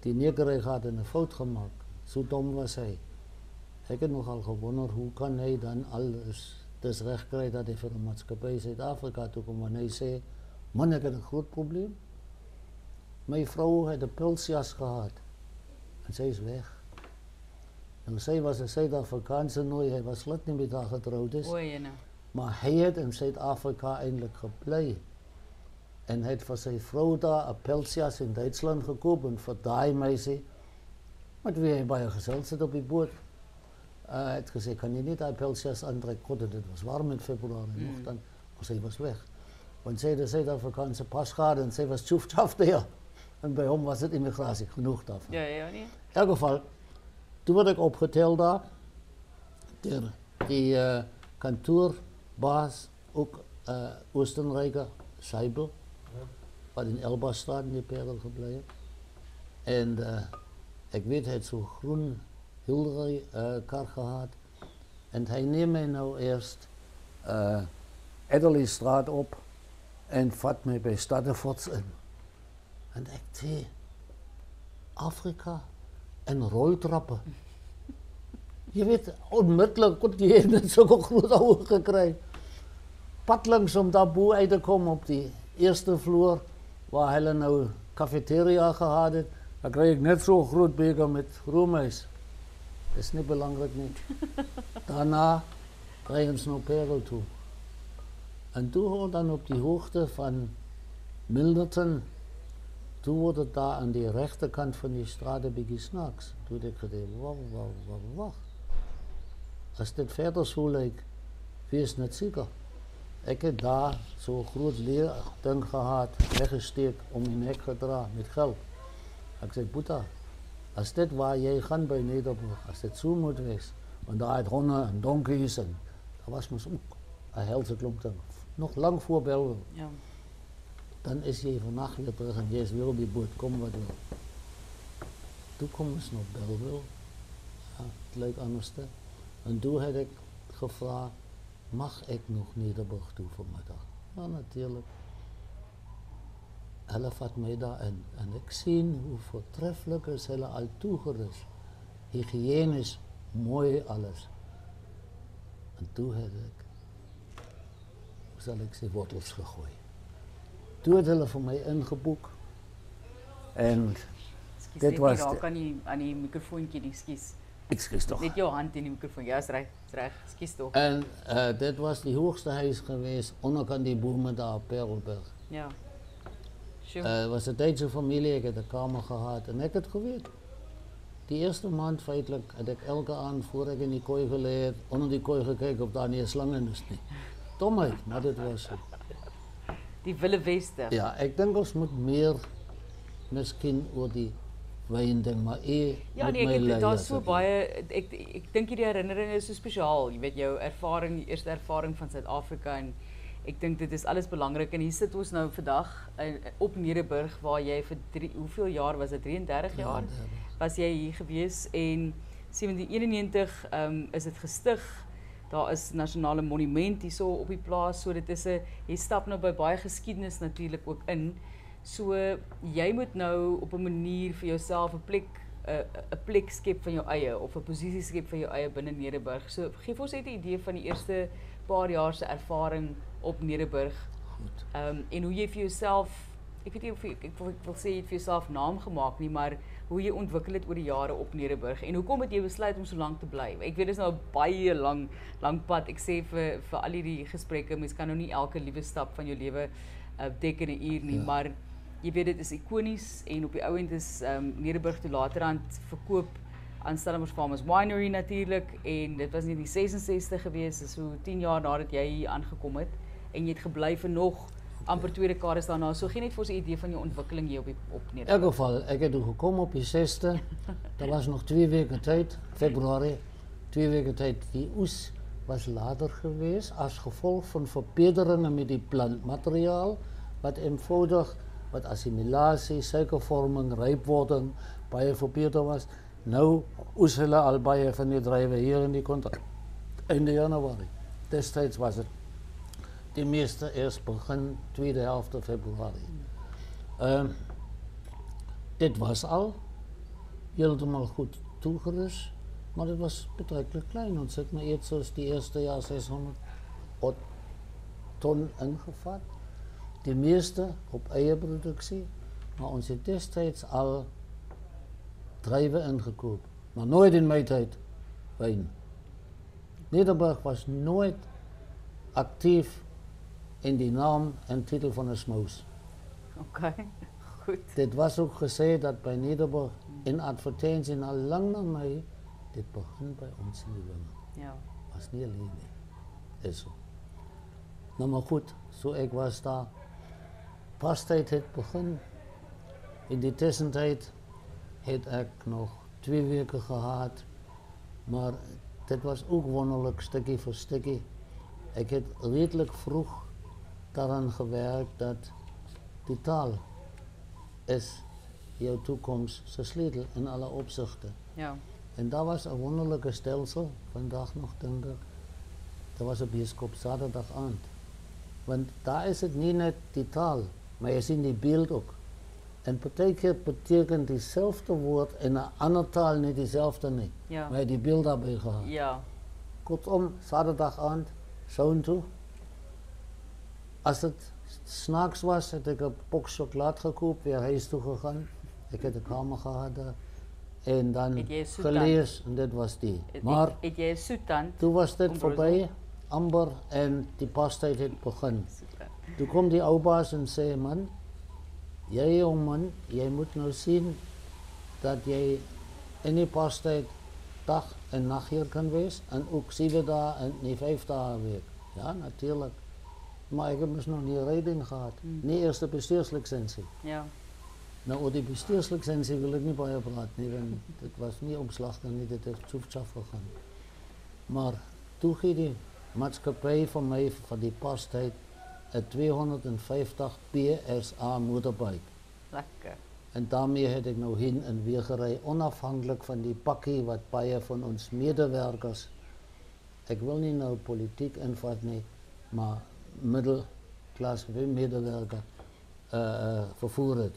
die negery gehad en 'n fout gemaak. So dom was hy. Ek het nogal gewonder hoe kan hy dan alles dis reg kry dat hy vir 'n maatskappy Suid-Afrika toe kom en hy sê man ek het 'n groot probleem. My vrou het 'n pulsjas gehad. En sy is weg. Nou sy was 'n Suid-Afrikaanse nooi, hy was glad nie met haar getroud is. O, jene. Nou. Maar hij had in Zuid-Afrika eindelijk gebleven. En hij heeft voor zijn vrouw daar een pelsjas in Duitsland gekocht en voor die meisje. Maar wie hij bij een zit op die boot. Uh, hij had gezegd, kan je niet een pelsjas aantrekken? God, het was warm in februari mm. nog dan. Maar zij was weg. Want zij de Zuid-Afrikaanse pas gehad en zij was tjoef daar. En bij hem was het immigratie, genoeg daarvan. Ja, ja, nee. In elk geval, toen werd ik opgeteld daar. Der, die uh, kantoorbaas, ook uh, Oostenrijker, Seibel, wat in Elbastraat in die perel gebleven. En uh, ik weet, hij had zo'n groen Hildery kar gehad. En hij neemt mij nou eerst uh, op en vat mij bij Staddeforts in. En ik zei, Afrika en roltrappen. Je weet, onmiddellijk kon die net zo'n grote ogen gekregen. Pad langs om daar boe uit te komen op die eerste vloer, waar hij nou cafeteria gehad heeft. Dan kreeg ik net zo'n groot beker met roomijs. Dat is niet belangrijk niet. Daarna kregen ze nog Perel toe. En toen hoorde dan op die hoogte van Milderton toen wordt het daar aan de rechterkant van die straat een beetje snaks. Toen heb ik gedacht, wacht, wacht, wacht, wacht. Als dit verder zo lijkt, wees niet zeker. Ik heb daar zo'n groot leerding gehad, weggesteekt om mijn nek gedragen met geld. Ik zei, Boeta, als dit waar jij gaat bij Nederburg, als dit zo moet wezen, want daar had honden en donkeys en dat was me ook een helse klomp Nog lang voor België. Ja dan is je vannacht weer terug en je is weer op die boot, kom wat wil. Toen komen ze naar ja, het leek anders. En toen heb ik gevraagd, mag ik nog Nederburg toe vanmiddag? Ja, natuurlijk. Hulle vat mij daar in en ik zie hoe voortreffelijk is hulle al toegerust. Hygiënisch, mooi alles. En toen heb ik, zal ik ze wortels gegooid. Toen het hulle vir my ingeboek. En Excuse, dit was raak aan die aan die mikrofoontjie, ekskuus. Ekskuus tog. Net jou hand in die mikrofoon. Ja, is reg, En uh, dit was die hoogste huis geweest onderkant die bome daar op Perelberg. Ja. Sure. Uh, was een Duitse familie, ik heb de kamer gehad en ik het geweten. Die eerste maand feitelijk had ik elke avond voor ik in die kooi geleerd, onder die kooi gekeken of daar niet een slang in is. Domheid, maar dit was zo die Wille Weste. Ja, ek dink ons moet meer miskien oor die ding, maar e Ja, nee, ek het daar so baie ek ek dink hierdie herinnering is so spesiaal. Jy weet jou ervaring, die eerste ervaring van Suid-Afrika en ek dink dit is alles belangrik en hier sit ons nou vandag op Nederburg waar jy vir drie, hoeveel jaar was dit 33 jaar ja, was jy hier gewees en 1791 um, is dit gestig daar is nasionale monument hierso op die plaas. So dit is 'n jy stap nou by baie geskiedenis natuurlik ook in. So jy moet nou op 'n manier vir jouself 'n plek 'n 'n plek skep van jou eie of 'n posisie skep van jou eie binne Nederburg. So gee vir ons net 'n idee van die eerste paar jaar se ervaring op Nederburg. Goed. Ehm um, en hoe jy vir jouself ek weet nie of jy, ek, ek, wil, ek wil sê jy het vir jouself naam gemaak nie, maar hoe jy ontwikkel het oor die jare op Nederburg en hoekom het jy besluit om so lank te bly? Ek weet dit is nou 'n baie lang lang pad. Ek sê vir vir al hierdie gesprekke, mens kan nou nie elke liewe stap van jou lewe uh, dek in 'n uur nie, ja. maar jy weet dit is ikonies en op die ou end is um, Nederburg toe laterand verkoop aan Stellenbosch Farmers Winery natuurlik en dit was in die 66 gewees, so 10 jaar nadat jy hier aangekom het en jy het gebly vir nog amper twee dekades daarna. So gee net vir ons 'n idee van jou ontwikkeling hier op die op Nederland. In elk geval, ek het gekom op die 6ste. Daar was nog twee weke tyd, Februarie. twee weken tijd. Die oes was later geweest als gevolg van verbeteringen met die plantmateriaal, wat eenvoudig, wat assimilatie, suikervorming, rijpwording, baie verbeter was. Nou oes hulle al baie van die druiven hier in die kontrak. Einde januari. Destijds was het de meeste eerst begin tweede helft februari. Uh, dit was al helemaal goed toegerust, maar het was betrekkelijk klein. Ons het maar zoals die eerste jaar 600 ton ingevat. De meeste op eigen productie, maar ons het destijds al druiven ingekoopt. Maar nooit in mijn tijd wijn. Nederburg was nooit actief in die naam en titel van een smoes. Oké, goed. Dit was ook gezegd dat bij Nederburg in advertentie al lang naar mij, dit begint bij ons in de winkel. Ja. Was niet alleen. Is zo. Nou maar goed, zo ik was daar. Pastijd het begin. In die tussentijd heb ik nog twee weken gehad. Maar dit was ook wonderlijk, stukje voor stukje. Ik heb redelijk vroeg daaraan gewerkt dat die taal is jouw toekomst, zijn sleutel in alle opzichten. Ja. En dat was een wonderlijke stelsel, vandaag nog denk ik. Dat was op bioscoop zaterdagavond. Want daar is het niet net die taal, maar je ziet die beeld ook. En keer betekent diezelfde woord in een andere taal niet diezelfde niet. Ja. Maar die beeld daarbij gehad. Ja. Kortom, zaterdagavond, zo'n toe. Als het s'nachts was, heb ik een box chocolade gekoopt, weer huis toe gegaan. Ik heb de kamer gehad. En dan gelezen, en dit was die. Maar toen was dit voorbij, amber, en die pastijd het begonnen. Toen kwam die oubaas en zei, man, jij jong man, jij moet nou zien dat jij in die pastijd dag en nacht hier kan wezen. En ook zeven dagen en niet vijf dagen week. Ja, natuurlijk. Maar ik heb dus nog niet rijden gehad. Niet eerst de bestuurslicentie. Ja. Nou, over die bestuurslicentie wil ik niet bij je praten. Want het was niet omslag en niet, het heeft gegaan. Maar toen ging die maatschappij van mij, van die pastijd, een 250 PSA motorbike. Lekker. En daarmee heb ik nou heen en weer gereden, onafhankelijk van die pakkie wat baie van ons medewerkers, ik wil niet nou politiek invat nie, maar middelklas medewerker uh, uh, vervoer het.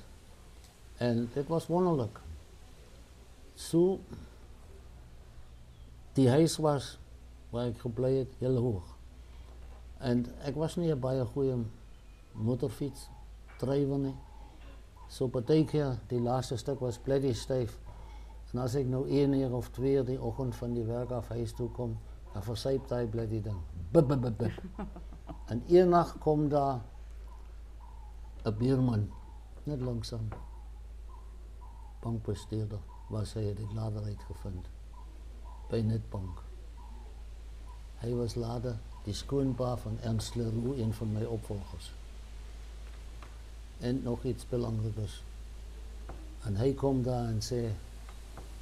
En dit was wonderlijk. Zo, die huis was waar ik gebleven heb, heel hoog. En ik was niet een baie goede motorfiets, drijver nie. So partykeer, die laaste stuk was bloody stijf. En als ik nou één uur of twee uur die ochtend van die werk af huis toe kom, dan versuipt hij bloody ding. Bip, bip, bip, bip. en nacht komt daar een buurman, net langzaam, bankbestuurder, waar zij het later uitgevonden, bij Netbank. Hij was later die schoonpa van Ernst Leroux, een van mijn opvolgers. En nog iets belangrijks. En hij komt daar en zei,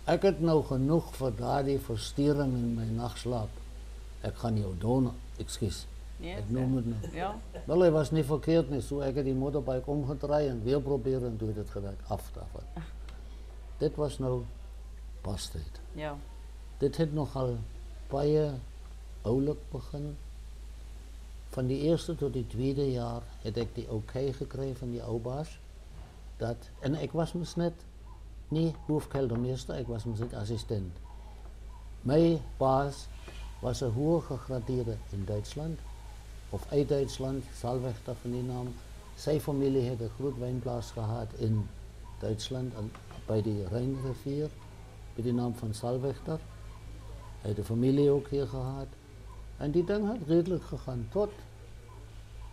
ik heb nou genoeg voor daardie versturing in mijn nachtslaap. Ik ga jou doen, excuus. Nee. Ik noem het nou. Ja. Wel, hij was niet verkeerd nie. So ek het die motorbike omgedraaid en weer proberen en het het gewerkt af daarvan. Dit was nou pastijd. Ja. Dit het nogal baie oulik begin. Van die eerste tot die tweede jaar het ek die oké gekry van die ou baas dat en ek was mos net nie hoofkeldermeester, ek was net assistent. My baas was 'n hoë gegradeerde in Duitsland of uit Duitsland, Salwegter van die naam. Sy familie het 'n groot wynplaas gehad in Duitsland by die Rynrivier met die naam van Salwegter. Hy het 'n familie ook hier gehad. En die ding het redelijk gegaan tot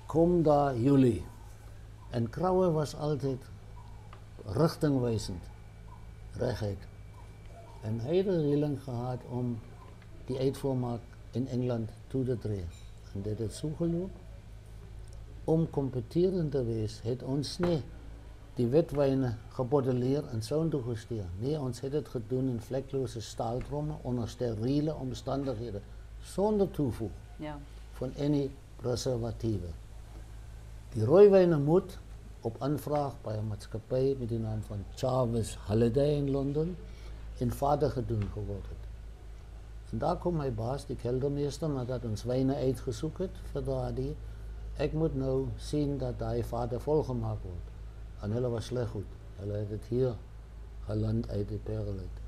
kom daar juli. En Krauwe was altijd richtingwijzend, rechtheid. En hij had regeling gehad om die uitvoermarkt in Engeland toe te treden. En dit het zo gelopen. Om competerend te wezen, het ons niet die witwijnen geboteleerd en zo toegestuurd. Nee, ons heeft het gedaan in vlekloze staaltrommen onder steriele omstandigheden. Zonder toevoeg Ja. van any preservatieve. Die rooiwijnen moet op aanvraag bij een maatschappij met de naam van Chavez Holiday in Londen in vader gedaan geworden. En daar komt mijn baas, die keldermeester, nadat ons wijnen uitgezocht heeft voor daardie. Ik moet nou zien dat hij vader volgemaakt wordt. En hulle was slecht goed. Hulle het het hier geland uit uit.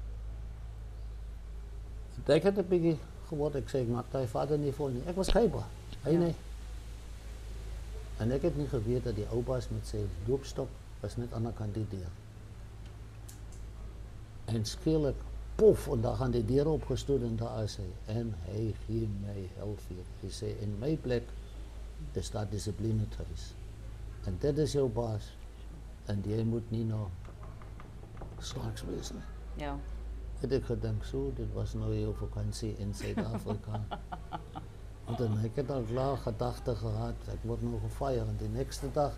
En Ik het een beetje geworden. Ik zei, ik maak die vader niet vol. Ik was schijnbaar. Hij Ja. nee. En ik heb niet geweten dat die opa's met zijn doopstok was net aan de deur. En skielik, pof, en daar gaan die deur opgestoot en daar is hij. En hij gee mij helfeer. Hij zei, in mijn plek, er staat discipline thuis. En dit is jouw baas. En jij moet niet nou straks wezen. Ja. het ek gedink so, dit was nou jou vakansie in Suid-Afrika. en dan ek het al klaar gedagte gehad, ek word nou gefeier en die nächste dag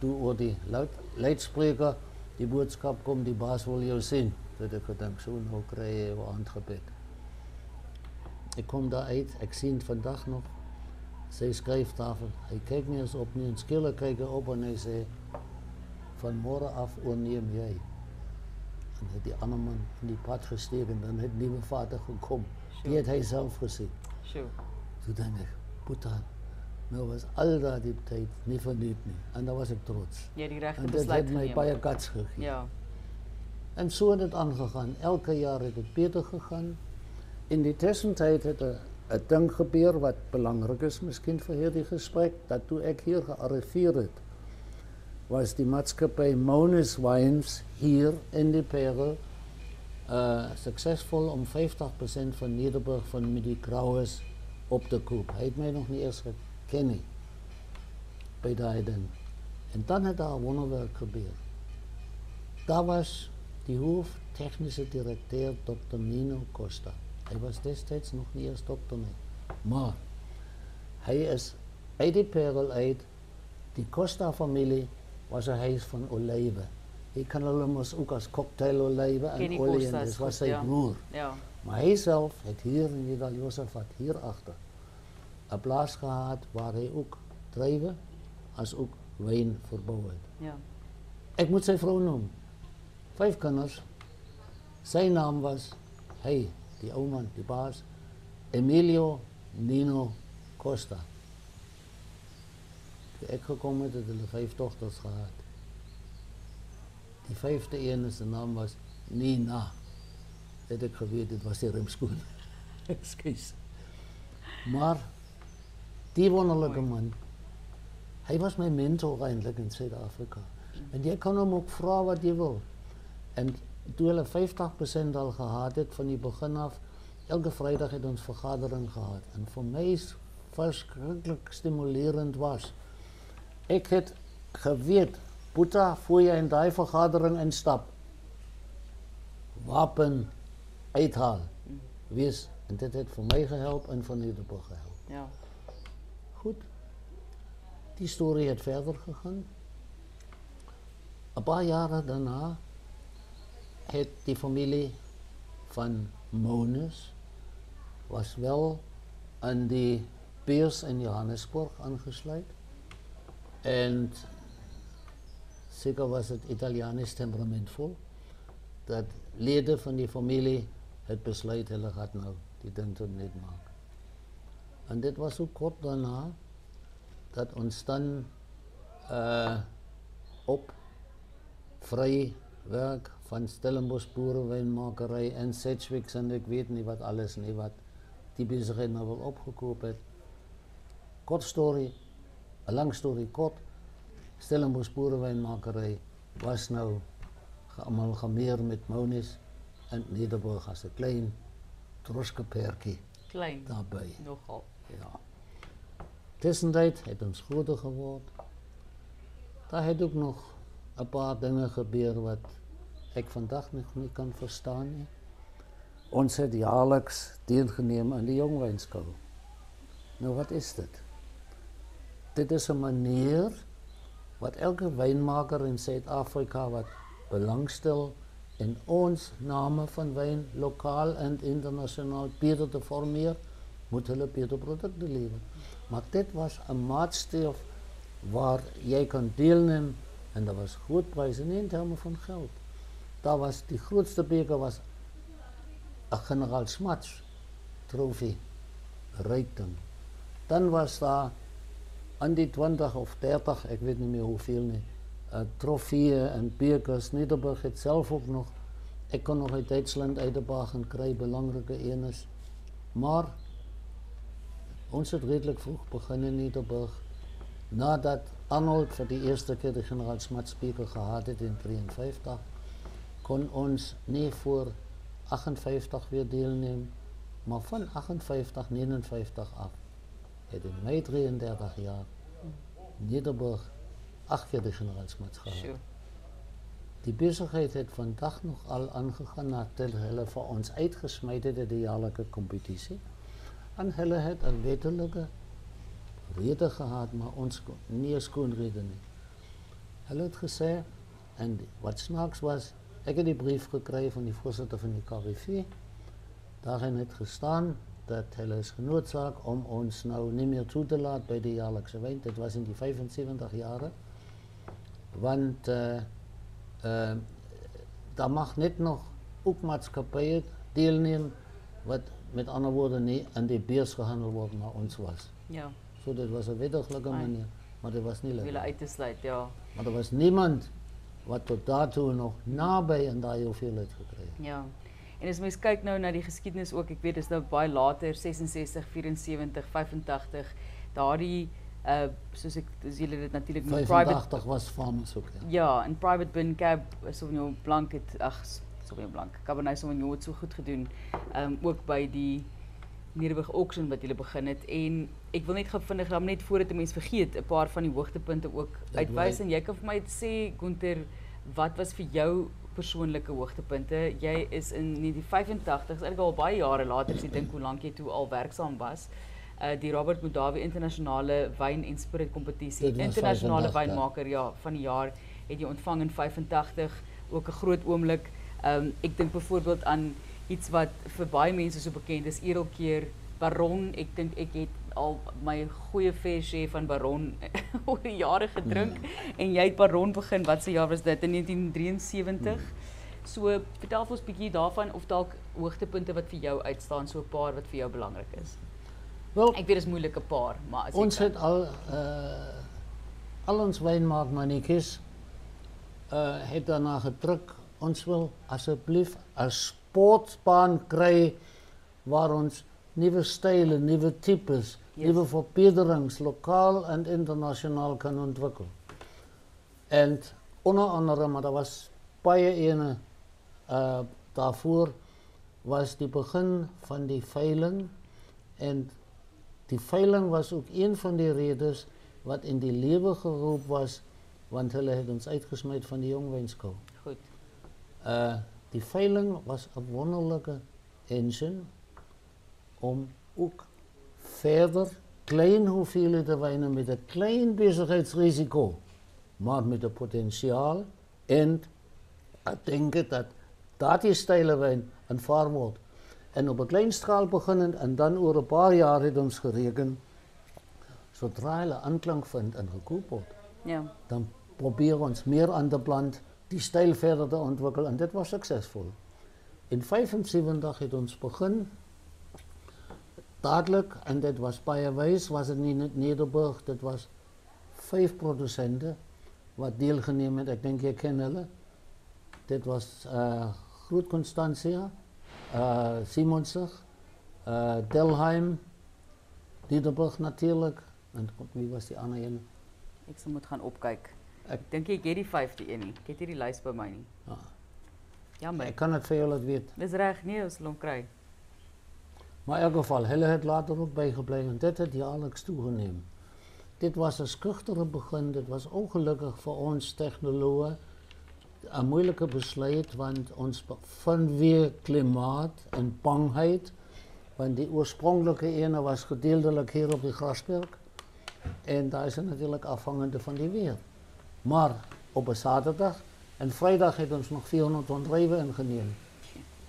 toe oor die luid, luidspreker die boodskap kom die baas wil jou sien. Dit ek gedink so nou kry jy jou aandgebed. Ek kom daar uit, ek sien vandag nog sy skryftafel. Hy kyk nie eens op nie, en skielik kyk hy op en hy sê van môre af oorneem jy. En die andere man in die pad gestegen, dan het nieuwe vader gekomen. Die had hij zelf gezien. Toen denk ik, Boetan, nou was al dat die tijd niet verniet nie. En daar was ik trots. Het die En besluit heeft mij geneem. baie guts gegeven. Ja. En zo is het aangegaan. Elke jaar is het beter gegaan. In die tussentijd het een ding gebeur wat belangrijk is misschien voor hierdie gesprek. Dat toen ik hier gearriveerd het, was die maatschappij Monis Wines hier in die Perel uh, succesvol om 50% van Nederburg van Midi Krauwes op te koop. Hij heeft mij nog niet eens gekend nie, bij die ding. En dan het daar een wonderwerk gebeurd. Daar was die hoofdtechnische directeur Dr. Nino Costa. Hij was destijds nog niet eens dokter mee. Maar hij is uit die perel uit. Die Costa-familie was een huis van olijven. Ik kan hulle mos ook als cocktail olijven en olie en dit was zijn ja. broer. Ja. Maar hij zelf heeft hier in Nidal Josafat, hierachter, een plaats gehad waar hij ook druiven als ook wijn verbouwd. Ja. Ik moet zijn vrouw noemen. Vijf kinders. Zijn naam was, hij, die oude man, die baas, Emilio Nino Costa. Ek gekom het het hulle vyf dogters gehad. Die vyfde een se naam was Nina. Dit ek geweet dit was sy remskoen. Ekskuus. Maar die wonderlike man. Hy was my mentor eintlik in Suid-Afrika. En jy kan hom ook vra wat jy wil. En toe hulle 50% al gehad het van die begin af, elke Vrydag het ons vergadering gehad en vir my is verskriklik stimulerend was. Ik het geweet, Boeta, voor je in die vergadering instap, wapen uithaal, wees. En dit heeft voor mij gehelpen en voor Nederburg gehelpen. Ja. Goed. Die story het verder gegaan. Een paar jaren daarna heeft die familie van Monus was wel aan die beurs in Johannesburg aangesluit. En zeker was het Italiaans temperamentvol. Dat leden van die familie het besluit hulle gaat nou die ding tot net maken. En dit was ook kort daarna dat ons dan uh, op vrij werk van Stellenbosch boerenwijnmakerij en Sedgwicks en ik weet niet wat alles, niet wat die bezigheid nou wel opgekoop heeft. Kort story, een lang story kort. Stellenbosch boerenwijnmakerij was nou geamalgameerd met Monis en Nederburg als een klein troskeperkie Klein. daarbij. Nogal. Ja. Tussentijd het ons groter geworden. Daar het ook nog een paar dingen gebeurd wat ik vandaag nog niet kan verstaan. Nie. Ons het jaarlijks deelgeneem aan de jongwijnskou. Nou wat is dit? Dit is een manier wat elke wijnmaker in Zuid-Afrika wat belangstel in ons namen van wijn, lokaal en internationaal, beter te formeren, moet hulle beter producten leveren. Maar dit was een maatstaf waar jij kan deelnemen en dat was goed prijs in termen van geld. Dat was, die grootste beker was een generaal Smats trofee, rijkdom. Dan was daar aan die 20 of 30, ik weet niet meer hoeveel, nie, uh, trofeeën en bekers. Nederburg het zelf ook nog. Ik kon nog uit Duitsland uit de bagen krijgen, belangrijke enes. Maar ons het redelijk vroeg begonnen in Nederburg. Nadat Arnold voor de eerste keer de generaal Smatspeaker gehad heeft in 1953, kon ons niet voor 58 weer deelnemen, maar van 58, 59 af. Het in mei 33 jaar Nederburg acht keer de generaalsmaats gehad. Sure. Die bezigheid heeft vandaag nog al aangegaan nadat hulle voor ons uitgesmeid het in de jaarlijke competitie. En hulle het een wettelijke reden gehad, maar ons niet eens kon reden nie. Hulle het gesê en wat snaaks was, ik heb die brief gekregen van die voorzitter van die KWV. Daarin het gestaan dat hulle is genoodzaakt om ons nou niet meer toe te laten bij de jaarlijkse wijn. Dat was in die 75 jaren. Want uh, uh, daar mag net nog ook maatschappijen deelnemen, wat met andere woorden niet aan die beurs gehandeld wordt naar ons was. Ja. So, dat was een wettiglijke manier, maar dat was niet leuk. Willen uit te sluiten, ja. Maar er was niemand wat tot daartoe nog nabij aan daai hoeveelheid gekregen. Ja. En as mens kyk nou na die geskiedenis ook, ek weet dis nou baie later 66, 74, 85, daardie uh soos ek as julle dit natuurlik met private 85 was farmers ook ja. Ja, en private bin cab Sauvignon Blanc het ag Sauvignon Blanc, Cabernet Sauvignon het so goed gedoen. Um ook by die Nederburg auction wat julle begin het en ek wil net gou vinnig dan net voordat 'n mens vergeet 'n paar van die hoogtepunte ook uitwys en jy kan vir my sê Gunter wat was vir jou persoonlike hoogtepunte. Jy is in 1985, is eintlik al baie jare later, as jy dink hoe lank jy toe al werksaam was. Uh die Robert Mugabe internasionale wyn en spirit kompetisie, internasionale wynmaker ja van die jaar het jy ontvang in 85, ook 'n groot oomblik. Um ek dink byvoorbeeld aan iets wat vir baie mense so bekend is, Edelkeer Baron. Ek dink ek het al my goeie fair share van Baron oor die jare gedrink mm. en jy het Baron begin wat se jaar was dit in 1973. Mm. So vertel ons 'n bietjie daarvan of dalk hoogtepunte wat vir jou uitstaan, so 'n paar wat vir jou belangrik is. Wel, ek weet dit is moeilike paar, maar ons het al uh al ons wynmaakmannetjies uh het daarna gedruk. Ons wil asseblief 'n sportspan kry waar ons nuwe style, nuwe tipes. Nieuwe verbeterings lokaal en internationaal kan ontwikkelen. En onder andere, maar dat was baie ene uh, daarvoor, was die begin van die veiling. En die veiling was ook een van die redes wat in die lewe geroep was, want hulle het ons uitgesmeid van die jongwenskou. Goed. Uh, die veiling was een wonderlijke engine om ook verder klein hoeveelheden wijnen met een klein bezigheidsrisico, maar met een potentiaal. En ik denk dat dat die stijle wijn aanvaard wordt. En op een klein straal beginnen en dan over een paar jaar heeft ons gerekend, zodra je aanklank vindt en gekoopt wordt, ja. dan proberen we ons meer aan de plant die stijl verder te ontwikkelen. En dit was succesvol. In 1975 heeft ons begin Dadelijk, en dit was baie wys, was het niet in Nederburg, dit was vijf producenten wat deelgeneem het. Ek dink jy ken hulle. Dit was uh Groot Constantia, uh Simonsig, uh Delheim, Nederburg natuurlijk. En wie was die ander een? Ek sal moet gaan opkyk. Ek dink ek het die vyfde een nie. Ek het hierdie lys by my nie. Ja. Jammer. Ek kan dit vir julle weet. Dis reg, nee, ons sal hom kry. Maar in elk geval, hulle het later ook bijgebleven en dit het jaarlijks toegenomen. Dit was een schuchtere begin, dit was ongelukkig voor ons technologen een moeilijke besluit, want ons vanweer klimaat en bangheid, want die oorspronkelijke ene was gedeeltelijk hier op de Grasberg en daar is het natuurlijk afhangende van die weer. Maar op een zaterdag en vrijdag heeft ons nog 400 ton ingenomen.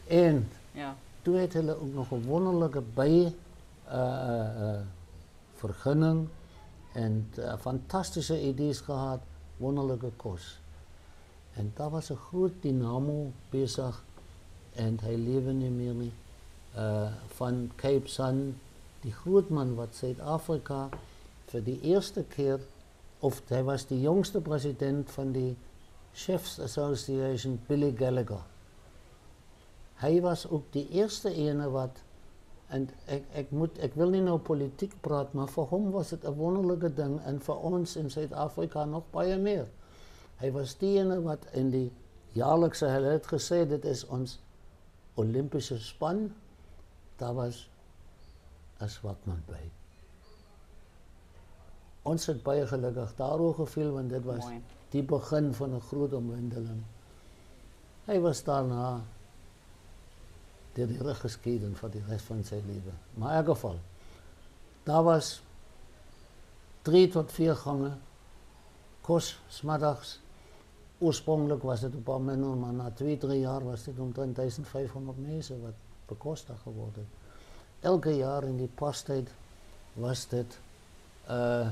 En Ja. Toen hulle ook nog een wonderlijke bij uh, uh, uh, vergunning en fantastische ideeën gehad, wonderlijke kost. En daar was een groot dynamo bezig en hij leefde niet meer van Cape Sun, die grootman wat Zuid-Afrika voor de eerste keer, of hij was de jongste president van die Chefs Association, Billy Gallagher. Hij was ook de eerste ene wat, en ik, ik, moet, ik wil niet nou politiek praten, maar voor hem was het een wonderlijke ding en voor ons in Zuid-Afrika nog baie meer. Hij was die ene wat in die jaarlijkse, hij het gezegd, dit is ons Olympische span, daar was een zwakman bij. Ons het baie gelukkig daarover gevoel, want dit was Mooi. die begin van een grote omwenteling. Hij was daarna deur die rug geskeden vir die res van sy lewe. Maar in elk geval, daar was 3 tot 4 gange kos smiddags. Oorspronklik was dit 'n paar minder, maar na 2, 3 jaar was dit omtrent 1500 mense wat bekostig geword het. Elke jaar in die pastyd was dit uh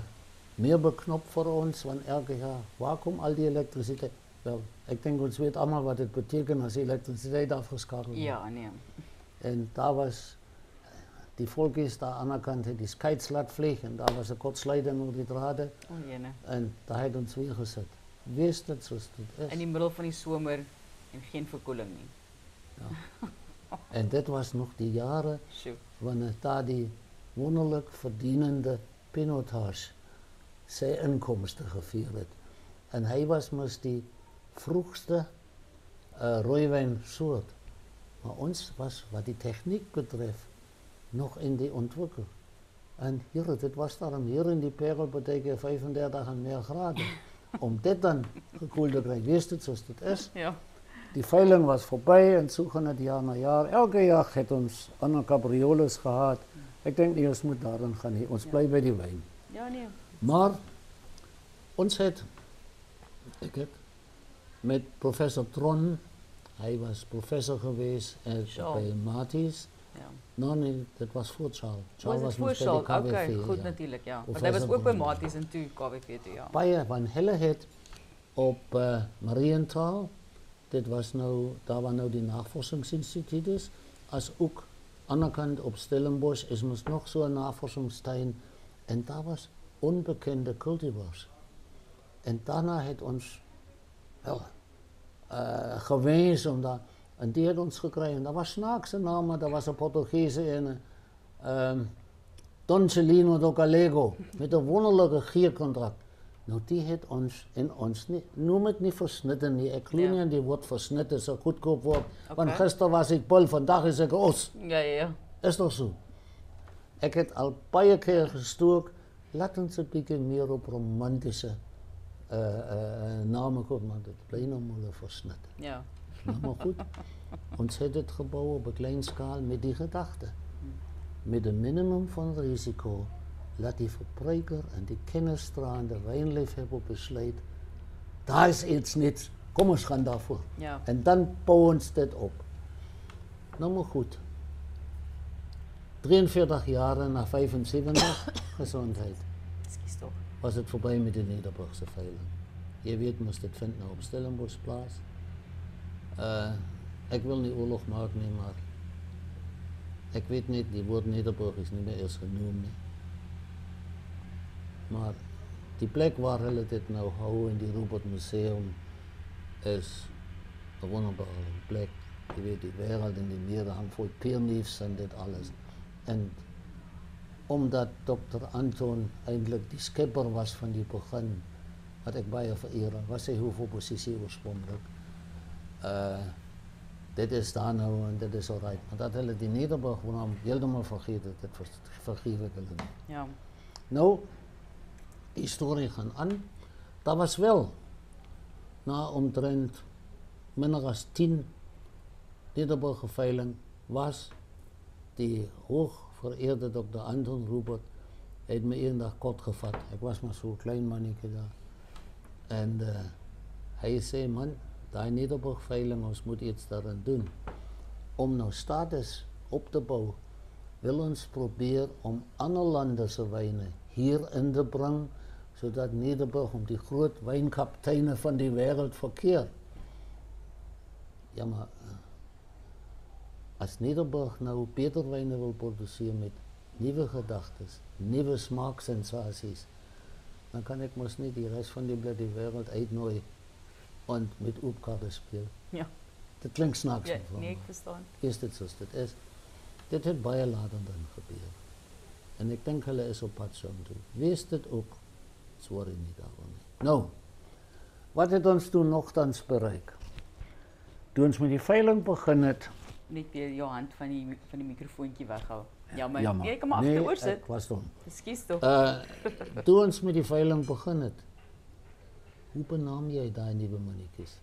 meer beknop vir ons want elke jaar waar kom al die elektrisiteit? Wel, ek dink ons weet almal wat dit beteken as die elektrisiteit afgeskakel word. Ja, nee. En daar was die volkies daar aan de kant het die skites laat vlieg en daar was 'n kortsluiting oor die drade O, jene. en daar het ons weer gesit. Wees dit soos dit In is. die middel van die somer en geen verkoeling nie. En dit was nog die jare Sjoe. wanneer daar die wonderlik verdienende Pinotage sy inkomste gevier het. En hy was mos die vroegste uh, rooiwyn soort. Maar ons was wat die tegniek betref nog in die ontwikkeling. En hier, dit was daarom hier in die Parel betekent 35 en meer graden. Om dit dan gekoeld te krijgen, wist het zoals het is. Ja. Die veiling was voorbij en zo gaan het jaar na jaar. Elke jaar het ons ander cabrioles gehad. Ik denk niet, ons moet daarin gaan. nie. Ons Ja. blijft bij die wijn. Ja, nee. Maar ons het, ik heb met professor Tron, hij was professor geweest Zo. bij Matis. Ja. Nou nee, dat was voor Charles. Was Charles was voor bij. Okay, goed ja. natuurlik, ja. Want hy was ook by Bonnie? Maties en toe KWV ja. Baie van hulle het op uh, Marienthal, dit was nou, daar waar nou die navorsingsinstituut is, as ook aan de kant op Stellenbosch is mos nog so 'n navorsingstuin en daar was onbekende cultivars. En daarna het ons wel Eh, uh, gewens om dat een deel ons gekregen. Dat was snaakse namen, dat was een Portugese en um, ehm, Doncelino do Galego met een wonderlijke giercontract. Nou, die heeft ons in ons niet, noem het niet versnitten. Ja. Die Eklunian ja. die wordt versnitten, zo goedkoop wordt. Okay. Want gisteren was ik Paul, vandaag is ik Os. Ja, ja, ja. Is toch zo? Ik heb al een paar keer gestoord, laten ze een beetje meer op romantische uh uh maar bly nou maar 'n versnitte. Ja. Nou maar goed. Ons het dit gebou op 'n klein skaal met die gedagte. Met 'n minimum van risiko laat die verbruiker en die kennisstraande wynliefhebber besluit. Daar is iets niet. Kom ons gaan daarvoor. Ja. En dan bouwen ons dit op. Nou maar goed. 43 jaar na 75 gezondheid. Was het voorbij met de Nederburgse veiling. Je weet, moest dit vindt nou op Stellenbosch plaats. Uh, ik wil niet oorlog maken, nie, maar ik weet niet, die woord Nederburg is niet meer eens genoemd. Nie. Maar die plek waar hulle dit nou houden in die Robert Museum is een wonderbare plek. Je weet, die wereld in die meer hangt voor pierniefs en dit alles. En omdat dokter Anton eindelijk die skipper was van die begin, wat ik baie vereer, was hy hoofdoppositie oorspronkelijk. Uh, dit is daar nou en dit is alright. Maar dat hulle die Nederburg naam helemaal vergeten, dit vers- vergeef ik hulle nie. Ja. Nou, die historie gaan aan. Daar was wel, na omtrent minder as 10 Nederburger veiling, was die hoogvereerde Dr. Anton Rupert, het me eendag kort gevat. Ik was maar zo'n klein mannetje daar. En uh, hij zei, man, die Nederburg-veiling, ons moet iets daaraan doen. Om nou status op te bouwen, wil ons proberen om andere landen wijnen hier in te brengen, zodat Nederburg om die grote wijnkapiteinen van die wereld verkeert. Ja, maar als Nederburg nou beter wijnen wil produceren met nieuwe gedachten, nieuwe smaaksensaties, dan kan ik mos niet die rest van die bloody wereld uitnooien en met opkarren spelen. Ja. Dat klinkt snaaks. Ja, nee, ik verstaan. Is dit zoals dit is? Dit heeft baie later dan gebeur. En ik denk hulle is op pad zo toe. Wees dit ook. Sorry niet daarom nie. Nou, wat het ons toen nogthans bereik? Toen ons met die veiling begin het, Net weer jou hand van die van die mikrofoontjie weghou. Jammer. Jammer. Nee, kom maar Nee, agteroor ek sit. was dom. Ekskuus tog. Uh toe ons met die veiling begin het. Hoe benaam jy daai nuwe mannetjies?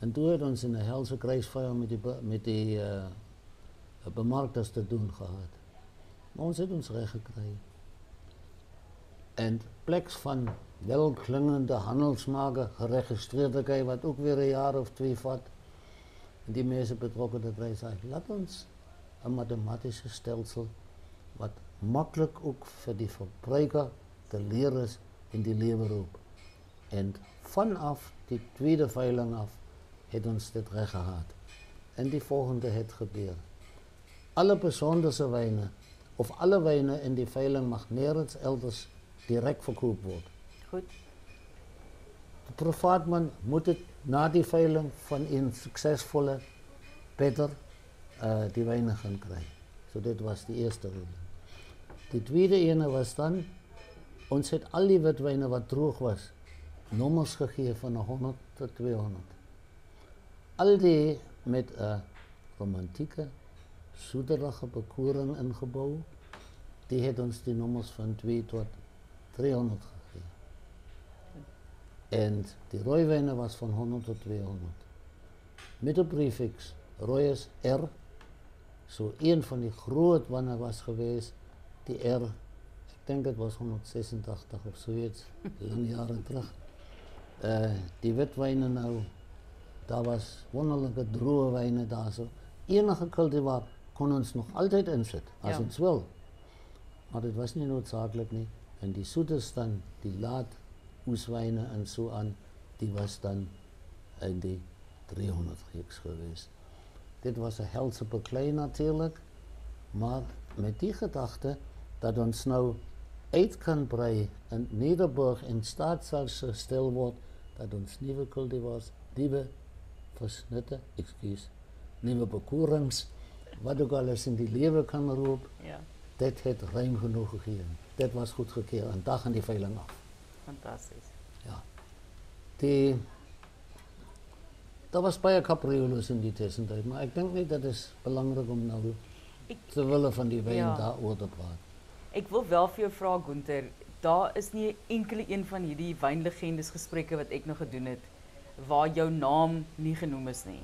En toe het ons in 'n helse kruisvuur met die met die uh bemarkters te doen gehad. Maar ons het ons reg gekry. En pleks van welklingende handelsmaker geregistreerde kry wat ook weer 'n jaar of twee vat. Die mense betrokke dat wij zeggen, laat ons een mathematische stelsel wat makkelijk ook voor die verbruiker te leren is in die leven roep. En vanaf die tweede veiling af het ons dit recht gehad. En die volgende het gebeurd. Alle bijzondere wijnen of alle wijnen in die veiling mag nergens elders direct verkoop worden. Goed. De privaatman moet het na die veiling van een succesvolle beter uh, die wijnen gaan krijgen. So dit was die eerste reden. Die tweede ene was dan, ons het al die witwijnen wat droog was, nommers gegeven van 100 tot 200. Al die met een romantieke, zoederige bekoring ingebouwd, die het ons die nommers van 2 tot 300 gegeven. En die rooiwijnen was van 100 tot 200. Met een prefix, rooi is R. Zo een van die groot wanneer was geweest, die R, ik denk het was 186 of zoiets, lang jaren terug. Uh, die witwijnen nou, daar was wonderlijke droge wijnen daar zo. Enige cultivar kon ons nog altijd inzetten, als Ja. ons wil. Maar dat was niet noodzakelijk niet. En die zoeters dan, die laat oeswijnen en zo aan, die was dan in die 300 reeks geweest. Dit was een helse beklei natuurlijk, maar met die gedachte dat ons nou uit kan breien en Nederburg in staat zal gesteld worden dat ons nieuwe cultivars, nieuwe versnitten, excuus, nieuwe bekorings, wat ook alles in die leven kan roepen, Ja. dit het ruim genoeg gegeven. Dit was goed gekeerd, een dag aan die veiling af. Fantasties. Ja. Die, daar was baie capriolos in die tussentijd, maar ik denk niet dat is belangrijk om nou Ek te willen van die wijn Ja. daarover te praten. ek wil wel vir jou vra Gunter, daar is nie enkele een van hierdie wynlegendes gesprekke wat ek nog gedoen het waar jou naam nie genoem is nie.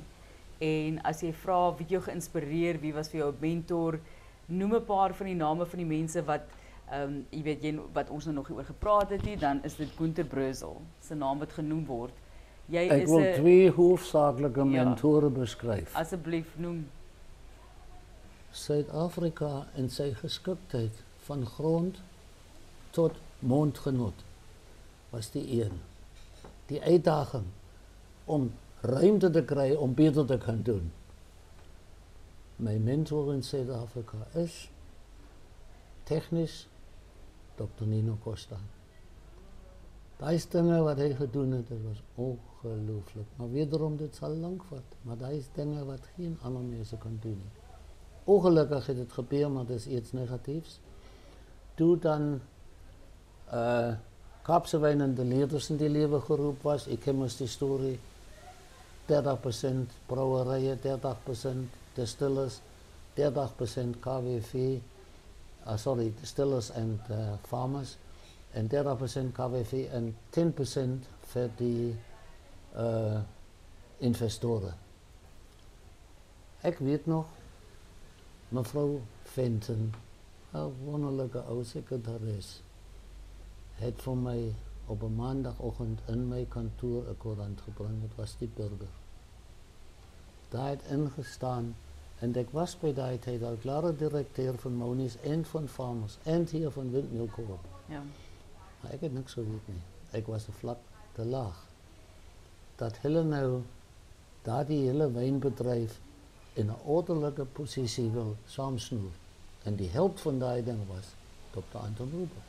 En as jy vra wie jou geïnspireer, wie was vir jou 'n mentor, noem 'n paar van die name van die mense wat ehm um, jy weet jy wat ons nou nog oor gepraat het nie, dan is dit Gunter Breusel se naam wat genoem word. Jy Ik is wil 'n twee hoofdzakelijke Ja. mentoren beschrijven. asseblief noem. Zuid-Afrika in zijn geschiktheid van grond tot mondgenot was die een. Die uitdaging om ruimte te krijgen om beter te gaan doen. Mijn mentor in Zuid-Afrika is technisch Dr. Nino Costa. Daai dinge wat hy gedoen het, dit was ongelooflik. Maar wederom dit sal lank vat, maar daai is dinge wat geen ander mense kan doen nie. Ongelukkig het dit gebeur, maar dit is iets negatiefs. Toe dan uh Kaapse wyn en die leerders in die lewe geroep was, ek ken mos die storie. 30% brouwerye, 30% distillers, 30% KWV uh, sorry, distillers en uh, farmers, en 30% KWV en 10% voor die uh, investoren. Ik weet nog, mevrouw Fenton, een wonderlijke oud secretaris, het voor mij op een maandagochtend in mijn kantoor een courant gebracht. Was die burger. Daar het ingestaan. En ik was bij die tijd al klare directeur van Monies en van Farmers en hier van Windmill Coop. Ja. Maar ik heb niks geweten nie. Ik was vlak te laag. Dat hulle nou daar die hele wijnbedrijf in een ordelijke positie wil saamsnoer. En die helft van ding was Dr. Anton Ruber.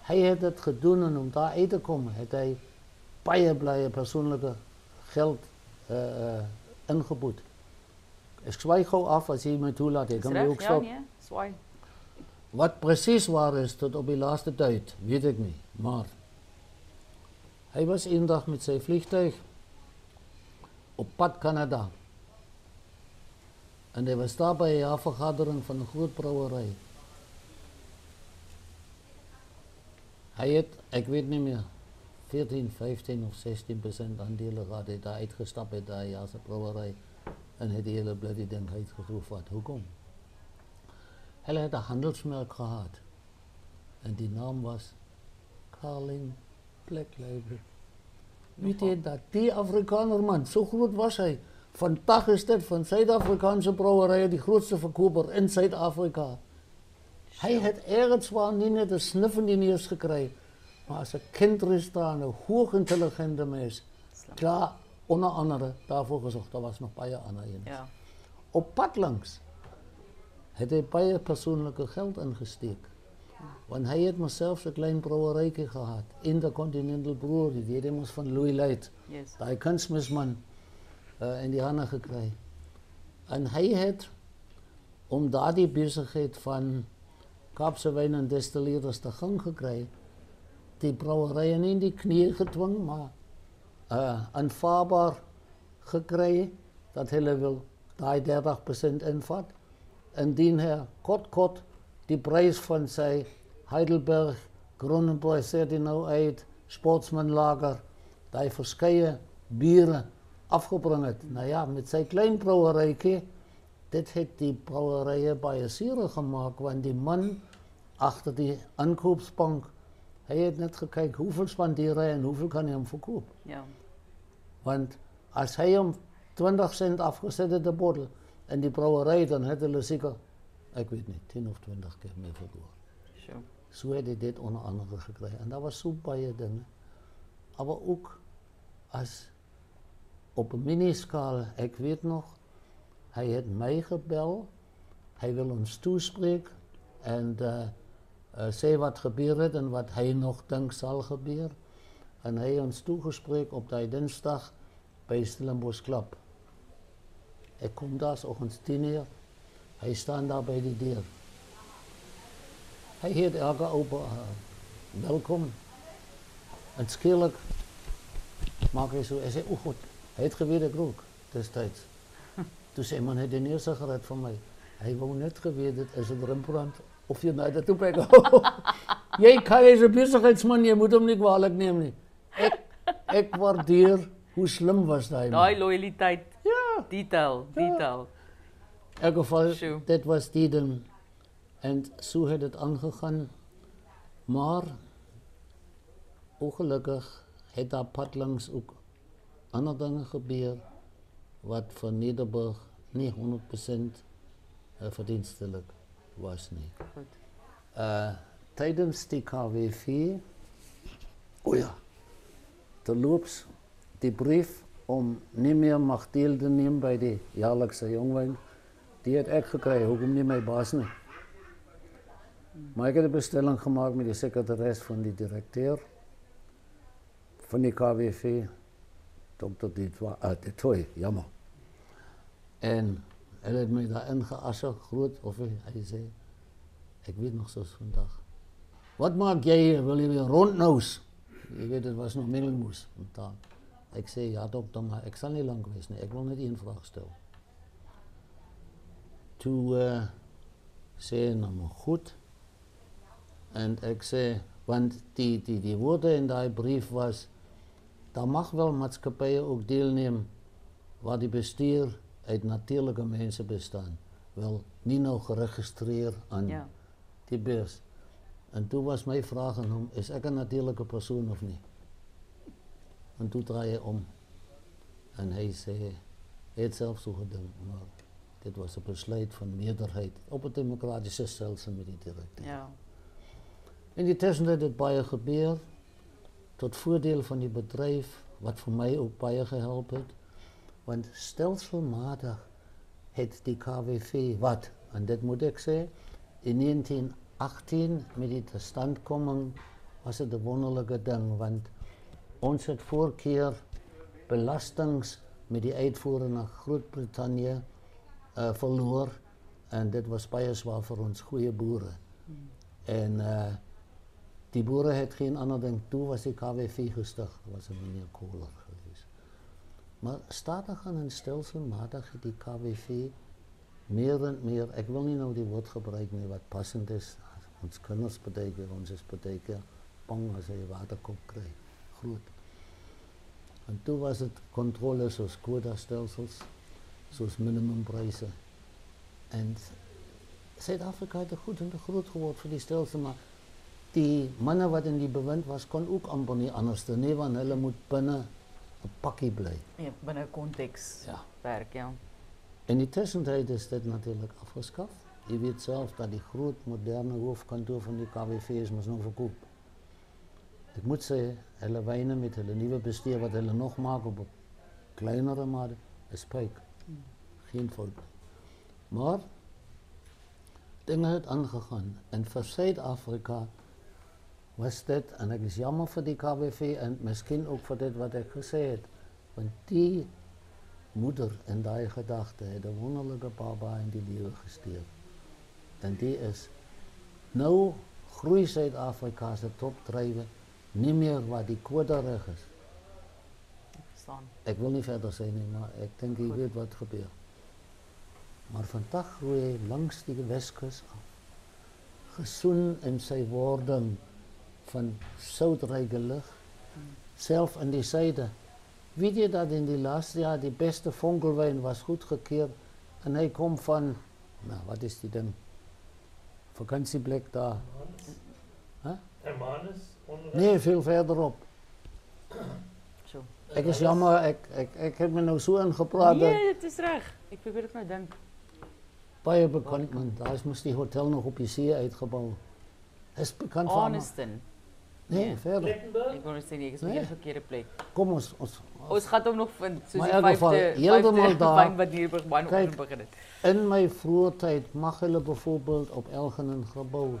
Hij heeft het gedaan en om daar uit te komen, heeft hij baie persoonlijke geld uh, uh, ingeboet. Ik zwaai gauw af als je me toelaat. Ik kan ook Ja, stop. nee. Swaai. Wat precies waar is tot op die laatste tijd, weet ik niet. Maar hij was een dag met zijn vliegtuig op pad Canada. En hij was daar bij een jaarvergadering van een groot brouwerij. Hij heeft, ik weet niet meer, 14, 15 of 16 procent aandelen gehad. Hij daar uitgestapt uit die Jaarse brouwerij. En heeft die hele bloody ding uitgeroepen. Wat, hoekom? Hij had een handelsmerk gehad. En die naam was Carling Label. Weet je dat? Die Afrikaner man, zo groot was hij. Vandaag is dit van Zuid-Afrikaanse brouwerijen die grootste verkoper in Zuid-Afrika. Hij had ergens waar niet net een sniff in die neus gekregen. Maar als een kindrestaande, hoogintelligente mens. Klaar, onder andere daarvoor gezorgd. Daar was nog een paar ander ja. Op pad langs het hij paar persoonlijke geld ingesteek. Want hij heeft mezelf zo'n klein brouwerijke gehad. Intercontinental Brewery, die deed ons van Louis Light. Yes. Die kunstmisman uh, eh, in die handen gekregen. En hij heeft, om daar die bezigheid van Kaapse wijn en destilleerders te gang gekregen, die brouwerijen in die knieën gedwongen, maar uh aanvaarbaar gekry dat hulle wil daai 30% invat. Indien hy kort kort die prys van sy Heidelberg Kronenbourg sê dit nou uit Sportsman Lager daai verskeie biere afgebring het. Nou ja, met sy klein brouwerytjie dit het die brouwerye baie seer gemaak want die man agter die aankoopsbank hy het net gekyk hoeveel spandeer hy en hoeveel kan hy hom verkoop. Ja. Want as hy hom 20 sent afgesit het 'n bottel in die brouwery dan het hulle seker ek weet nie 10 of 20 keer meer verkoop. Sure. So het hy dit onder andere gekry en daar was so baie dinge. Maar ook as op 'n miniskaal, ek weet nog, hy het my gebel. Hy wil ons toespreek en uh, uh sê wat gebeur het en wat hy nog dink sal gebeur. En het ons toegespreek op daai Dinsdag by Stellenbosch Klub. Ek kom daar soggens 10:00. Hy staan daar by die deur. Hy heet elke ou uh, welkom. En skielik maak hy so, hy sê, o God, hy het geweet ek rook destyds. Toe sê man, het 'n nie sigaret van my. Hy wou net geweet dit is 'n Rembrandt of jy nou dat toe kyk. jy kan jy 'n besigheidsman, jy moet hom nie kwaadlik neem nie. Ek ek waardeer hoe slim was daai man. Daai loyaliteit, Ja. detail, detail. In elk geval, Sjoe. dit was die ding. En so het dit aangegaan. Maar ongelukkig het daar pad langs ook ander dinge gebeur wat vir Nederburg nie 100% eh, verdienstelik was nie. Goed. Uh tydens die KWV O ja. Terloops die brief om nie meer mag deel te neem by die jaarlikse jongwyn, die het ek gekry, hoekom nie my baas nie. Maar ek het 'n bestelling gemaak met die sekretaris van die direkteur van die KWV, Dr. Ditwa, uh, Ditoi, jammer. En hulle het my daar ingeasse, groot of hy, hy sê ek weet nog soos vandag. Wat maak jy hier? Wil jy weer rondnous? Jy weet dit was nog middelmoes ontaan. Ek sê ja dokter, maar ek sal nie lank wees nie. Ek wil net een vraag stel. Toe uh, sê hy nou maar goed. En ek sê want die die die woorde in daai brief was daar mag wel maatskappye ook deelneem waar die bestuur uit natuurlike mense bestaan. Wel nie nou geregistreer aan Ja. die beurs. En toen was mijn vraag aan hem, is ik een natuurlijke persoon of niet? En toen draai je om. En hij zei, hij heeft zelf zo gedaan, maar dit was een besluit van meerderheid op het democratische stelsel met die directeur. Ja. In die tussentijd het baie gebeur, tot voordeel van die bedrijf, wat voor mij ook baie gehelpen het. Want stelselmatig het die KWV wat, en dit moet ik zeggen, in 1918 met die totstandkoming was het een wonderlijke ding, want ons het voorkeer belastings met die uitvoer naar Groot-Brittannië uh, verloor en dit was baie zwaar voor ons goeie boere. En uh, die boere het geen ander ding toe was die KWV gestig, was een meneer Kohler geweest. Maar stadig en stelselmatig het die KWV meer en meer, ik wil niet nou die woord gebruiken nie, wat passend is, ons kinders betekenen, ons is betekenen, bang als je waterkop krijgt, groot. En toen was het controle zoals quota-stelsels, zoals minimumprijzen. En Zuid-Afrika had er goed en groot geworden voor die stelsel, maar die mannen wat in die bewind was, kon ook amper niet anders doen, nie, want hulle moet binnen een pakkie blijven. Ja, binnen context Ja. werk, ja. In die tussentijd is dit natuurlijk afgeschaft. Je weet zelf dat die groot moderne hoofdkantoor van die KWV is maar nou verkoop. Ik moet zeggen, hulle wijnen met hulle nieuwe bestuur wat hulle nog maken op een kleinere mate, is pijk. Geen fout. Maar dingen het aangegaan. En voor Zuid-Afrika was dit, en ik is jammer voor die KWV en misschien ook voor dit wat ik gezegd heb. Want die moeder in die gedachte het een wonderlijke baba in die leven gestuurd dan die is nou groei Suid-Afrika se topdrywe nie meer wat die koderig is. Ek verstaan. Ek wil nie verder sê nie, maar ek dink jy weet wat gebeur. Maar vandag groei hy langs die Weskus af. Gesoen in sy wording van soutryke lig, hmm. self in die syde. Weet jy dat in die laaste jaar die beste vonkelwyn was goedgekeur en hy kom van nou, wat is die ding? Vakantieplek daar. Hermanus onderweg. Nee, veel verderop. Zo. Ik is jammer, ik, ik, ik heb me nou zo ingepraat. dat- Nee, het is reg. Ik probeer ook nou dink. Baie bekend man, daar is moest die hotel nog op die zee uitgebouwd. Is bekend van. Honeston. Nee, Nee. verder. Ik net sê nee, ek is nee. die verkeerde plek. Kom ons, ons, Ons gaan hom nog vind soos die vyfde heeltemal vyfde daar- begin het. in mijn vroege tijd mag hulle bijvoorbeeld op Elgen een gebouw.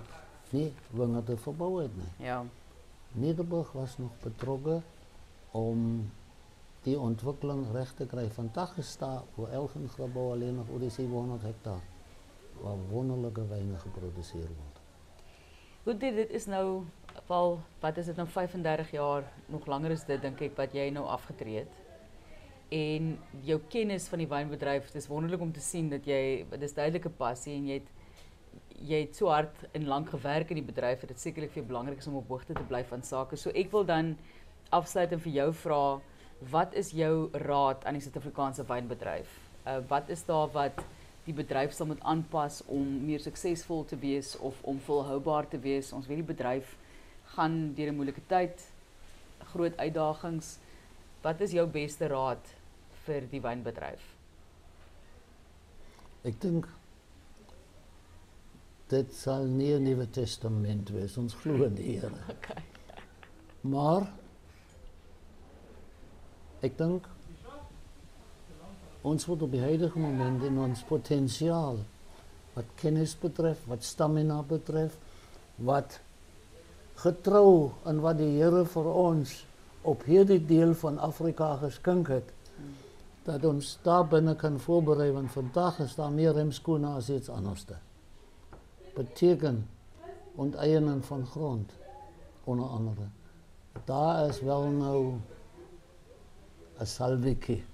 Wingerde verbouwen het niet. Ja. Nederburg was nog betrokken om die ontwikkeling recht te krijgen. Vandaag is daar voor Elgen gebouw alleen nog over die 700 hectare. Waar wonderlijke wijnen geproduceerd worden. Goed, dit, dit is nou wel wat is dit nou 35 jaar, nog langer is dit dink ek wat jy nou afgetree het. En jou kennis van die wynbedryf, dit is wonderlik om te sien dat jy dit is duidelike passie en jy het jy het so hard en lank gewerk in die bedryf dat dit sekerlik vir jou belangrik is om op hoogte te bly van sake. So ek wil dan afsluit en vir jou vra, wat is jou raad aan die Suid-Afrikaanse wynbedryf? Uh wat is daar wat die bedryf sal moet aanpas om meer suksesvol te wees of om volhoubaar te wees? Ons weet die bedryf gaan deur 'n moeilike tyd, groot uitdagings. Wat is jou beste raad vir die wynbedryf? Ik denk, dit zal niet een nieuwe testament wees, ons glo in die Here. Okay. Maar ik denk, ons wordt op die huidige moment in ons potentiaal, wat kennis betreft, wat stamina betreft, wat getrouw en wat die Here voor ons op hierdie deel van Afrika geskink het, dat ons daar binnen kan voorbereiden, want vandaag is daar meer remskoene als iets anders. Beteken onteiening van grond, onder andere. Daar is wel nou een salwikkie,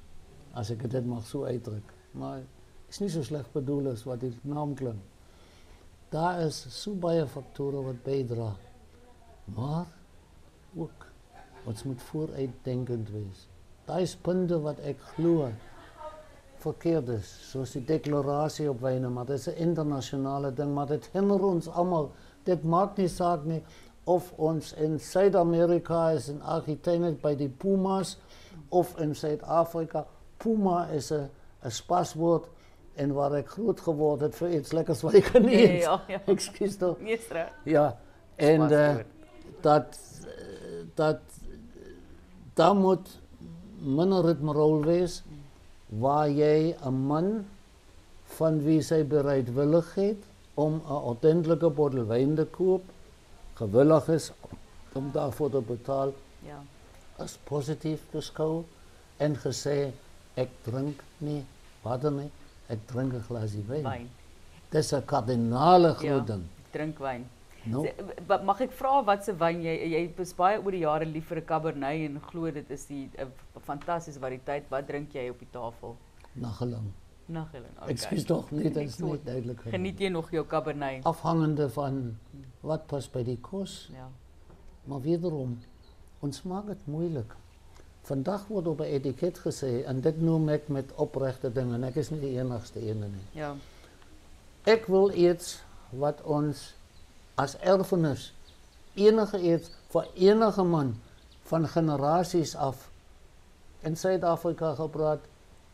als ik dit mag zo uitdrukken. Maar is niet zo slecht bedoeld als wat die naam klinkt. Daar is so baie factoren wat bijdragen. Maar ook, ons moet vooruitdenkend wees. Daar is punten wat ik glo verkeerd is, zoals die declaratie op wijnen, maar dat is een internationale ding, maar dit hindert ons allemaal Dit maakt niet saak nie of ons in Zuid-Amerika is in Argentinië bij die Pumas of in Zuid-Afrika. Puma is een, een spaswoord en waar ik groot geworden heb voor iets lekkers wat ik geniet. Ja, ja, ja. Nee, is reg. Ja, en. Dat, dat, daar moet minder ritmerol wees waar jij een man van wie zij bereidwilligheid om een ordentelijke bottel wijn te kopen, gewillig is om daarvoor te betalen, Ja. als positief beschouwen en gezegd, ik drink niet water nie, ik drink een glaasje wijn. Wyn. Dat is een kardinale Ja. ding. Drink wyn. Mag ek vra wat se wyn jy jy is baie oor die jare lief vir 'n Cabernet en glo dit is die 'n fantastiese variëteit. Wat drink jy op die tafel? nagelang. Nageling. Okay. Excuse toch niet, dat is Ek niet duidelijk. Geniet jy nog jou Cabernet? Afhangende van wat past bij die kost. Ja. Maar wederom, ons maakt het moeilijk. Vandaag wordt op een etiket gezegd, en dit noem ik met oprechte dingen, ik is niet de enigste ene nie. Ja. Ik wil iets wat ons als erfenis, enige iets voor enige man van generaties af in Zuid-Afrika gepraat,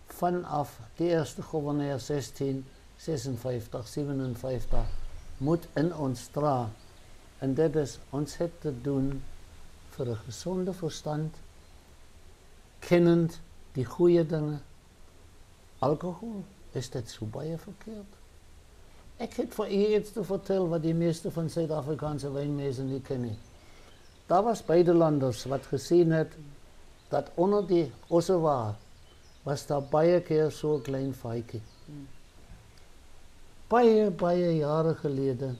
vanaf de eerste gouverneur 1656, 57, moet in ons stra. En dit is, ons het te doen voor een gezonde verstand, kennend die goede dingen. Alcohol, is dit zo baie verkeerd? Ik heb voor u iets te vertellen wat de meeste van Zuid-Afrikaanse wijnmezen niet kennen. Daar was buitenlanders wat gezien het dat onder die ossewaar was daar baie keer zo'n klein. Mm. Baie, baie jaren geleden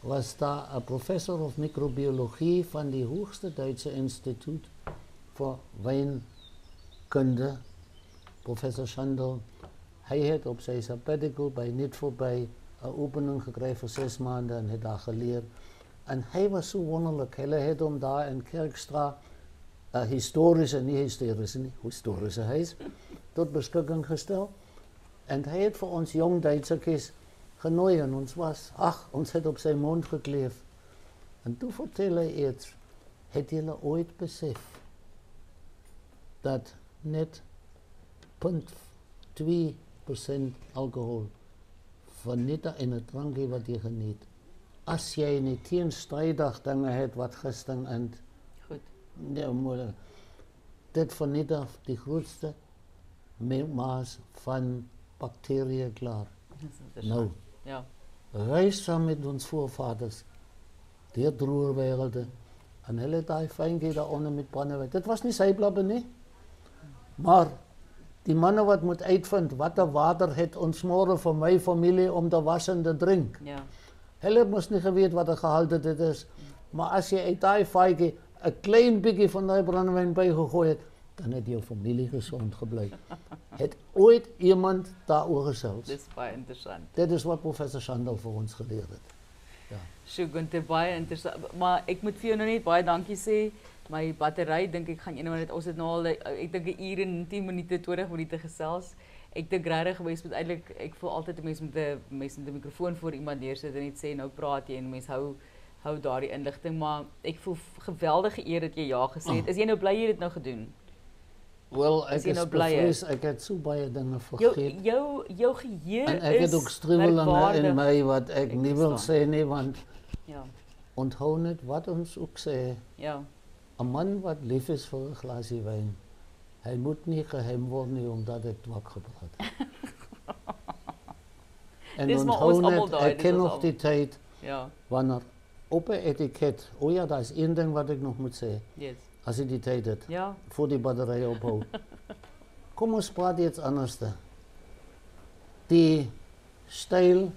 was daar een professor of microbiologie van die hoogste Duitse instituut voor wijnkunde, professor Schandel. Hij heeft op zijn sabbatical bij niet voorbij een opening gekregen voor zes maanden en heeft daar geleerd. En hij was zo wonderlijk. Hij heeft hem daar in Kerkstra historische, niet historische, niet historische huis tot beschikking gesteld. En hij heeft voor ons jong Duitsertjes genooi en ons was, ach, ons het op zijn mond gekleefd. En toen vertel hij iets. Het jullie ooit besef dat net 0,2% van nette en 'n drankie wat jy geniet. As jy net teenstrydig dinge het wat gister in goed. Nee, moeder. Dit van net af die grootste maas van bakterieë klaar. Nou. Ja. Reis saam met ons voorvaders deur droërwêrelde en hulle het daai fynheid daaronder met brandewyn. Dit was nie sy blabbe nie. Maar die manne wat moet uitvind watter water het ons môre vir my familie om te was en te drink. Ja. Hulle moes nie geweet wat 'n gehalte dit is. Maar as jy uit daai faaitjie 'n klein bietjie van daai brandewyn bygegooi het, dan het jou familie gesond gebly. het ooit iemand daaroor gesels? Dis baie interessant. Dit is wat professor Sandel vir ons geleer het. Sjoe, Gunther, baie interessant. Maar ek moet vir jou nou net baie dankie sê. My battery dink ek gaan eendag net ons het nou al eh, ek dink 'n uur en 10 minute 20 minute gesels. Ek dink regtig mens moet eintlik ek voel altyd 'n mens met 'n mens met 'n mikrofoon voor iemand neersit en net sê nou praat jy en mens hou hou daardie inligting, maar ek voel geweldige eer dat jy ja gesê het. Is jy nou bly jy het dit nou gedoen? Wel, Is ek jy is nou bly, bevrees, ek het so baie dinge Jou vergeet. jou jou geheue En ek is het ook striwelinge in my wat ek Ek nie wil sê nie want Ja. onthou net wat ons ook sê, Ja. 'n man wat lief is vir 'n glasie wyn, hy moet nie geheim word nie omdat ek twak gepraat het. en almal net, daai, ek dis ken ons nog die tyd Ja. wanneer op 'n etiket, o ja, daar is een ding wat ek nog moet Yes. as ek die tyd het. Ja. voor die batterij ophou. Kom ons praat iets anders. Die stijl,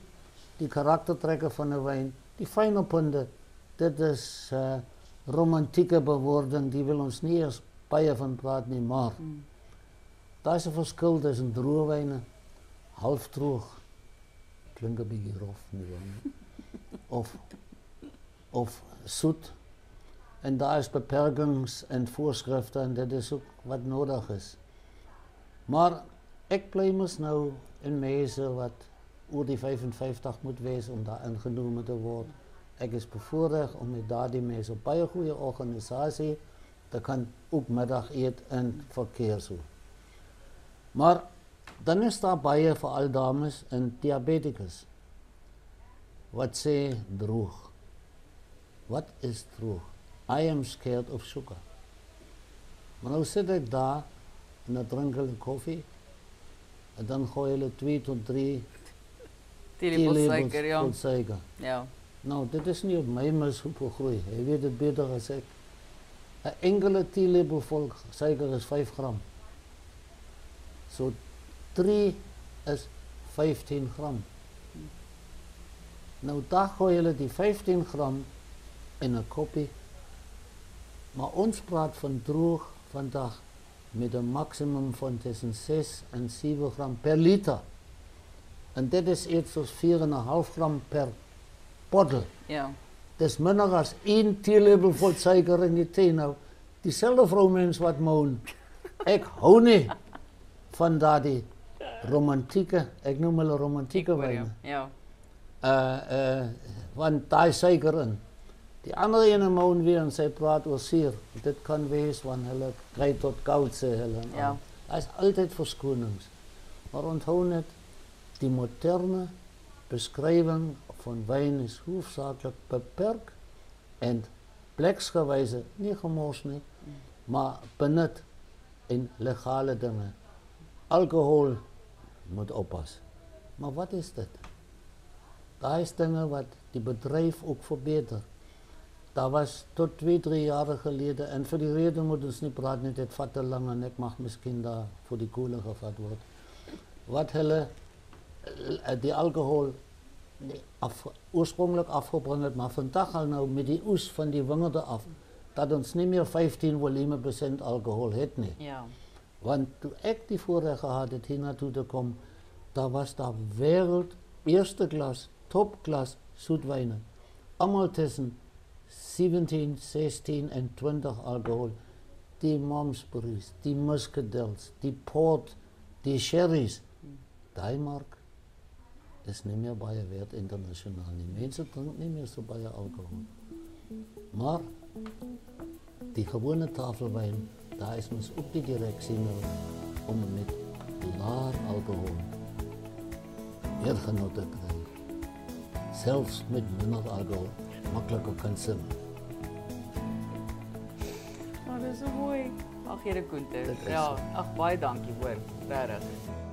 die karaktertrekken van de wijn, die fijne punten, dit is uh, romantieke bewoording, die wil ons niet eens baie van praten, nie, maar Mm. daar is een verschil tussen droogwijnen, halfdroog, klinkt een beetje rof nie? of, of zoet. En daar is beperkings en voorschriften en dit is ook wat nodig is. Maar ik bly mos nou in mense wat oor die 55 moet wees om daar ingenomen te worden. Ek is bevoorreg om met daardie mense op baie goeie organisasie te kan ook middag eet in verkeerso. Maar dan is daar baie veral dames en diabetes wat sê droog. Wat is droog? I am scared of sugar. Maar nou sit ek daar en dan drink hulle koffie en dan gooi hulle 2 tot 3 Teelepel suiker, ja. suiker. Ja. Nou, dit is nie op my mis hoe groei. Jy weet dit beter as ek. 'n Enkele teelepel vol suiker is 5 gram. So 3 is 15 gram. Nou daar gooi hulle die 15 gram in 'n koppie. Maar ons praat van droog vandag met 'n maksimum van tussen 6 en 7 gram per liter. En dit is iets soos 4,5 gram per bottel. Ja. Dis minder as 1 teelepel vol suiker in die tee nou. Dieselfde vroumens wat moan. Ek hou nie van daardie romantieke, ek noem hulle romantieke wyne. Ja. Uh uh want daai suiker in. Die ander ene moan weer en sy praat oor suur. Dit kan wees want hulle kry tot koud sê hulle. Ja. Daar's altyd verskonings. Maar onthou net die moderne beskrywing van wyn is hoofsaaklik beperk en pleksgewyse nie gemors nie, maar benut in legale dinge. Alkohol moet oppas. Maar wat is dit? Daar is dinge wat die bedryf ook verbeter. Daar was tot 2, 3 jaar gelede en vir die rede moet ons nie praat net dit vat te lank en ek mag miskien daar vir die koele gevat word. Wat hulle eh, die alkohol nee, af, oorspronklik afgebring het, maar vandag al nou met die oes van die wingerde af dat ons nie meer 15 volume persent alkohol het nie. Ja. Want toe ek die voorreg gehad het hiernatoe te kom, daar was daar wêreld eerste klas, topklas soetwyne. Almal tussen 17, 16 en 20 alkohol. Die Malmesbury's, die Muscadels, die Port, die Sherry's. Daai mark is nie meer baie werd internasionaal nie. Mense drink nie meer so baie alkohol. Maar die gewone tafelwyn, daar is mens ook die direksie nou om met laer alkohol meer genot te kry. Selfs met minder alkohol makliker kan sim. Maar dis so mooi. Ag, Here Koente. Dit is Ja, ag baie dankie hoor. Regtig.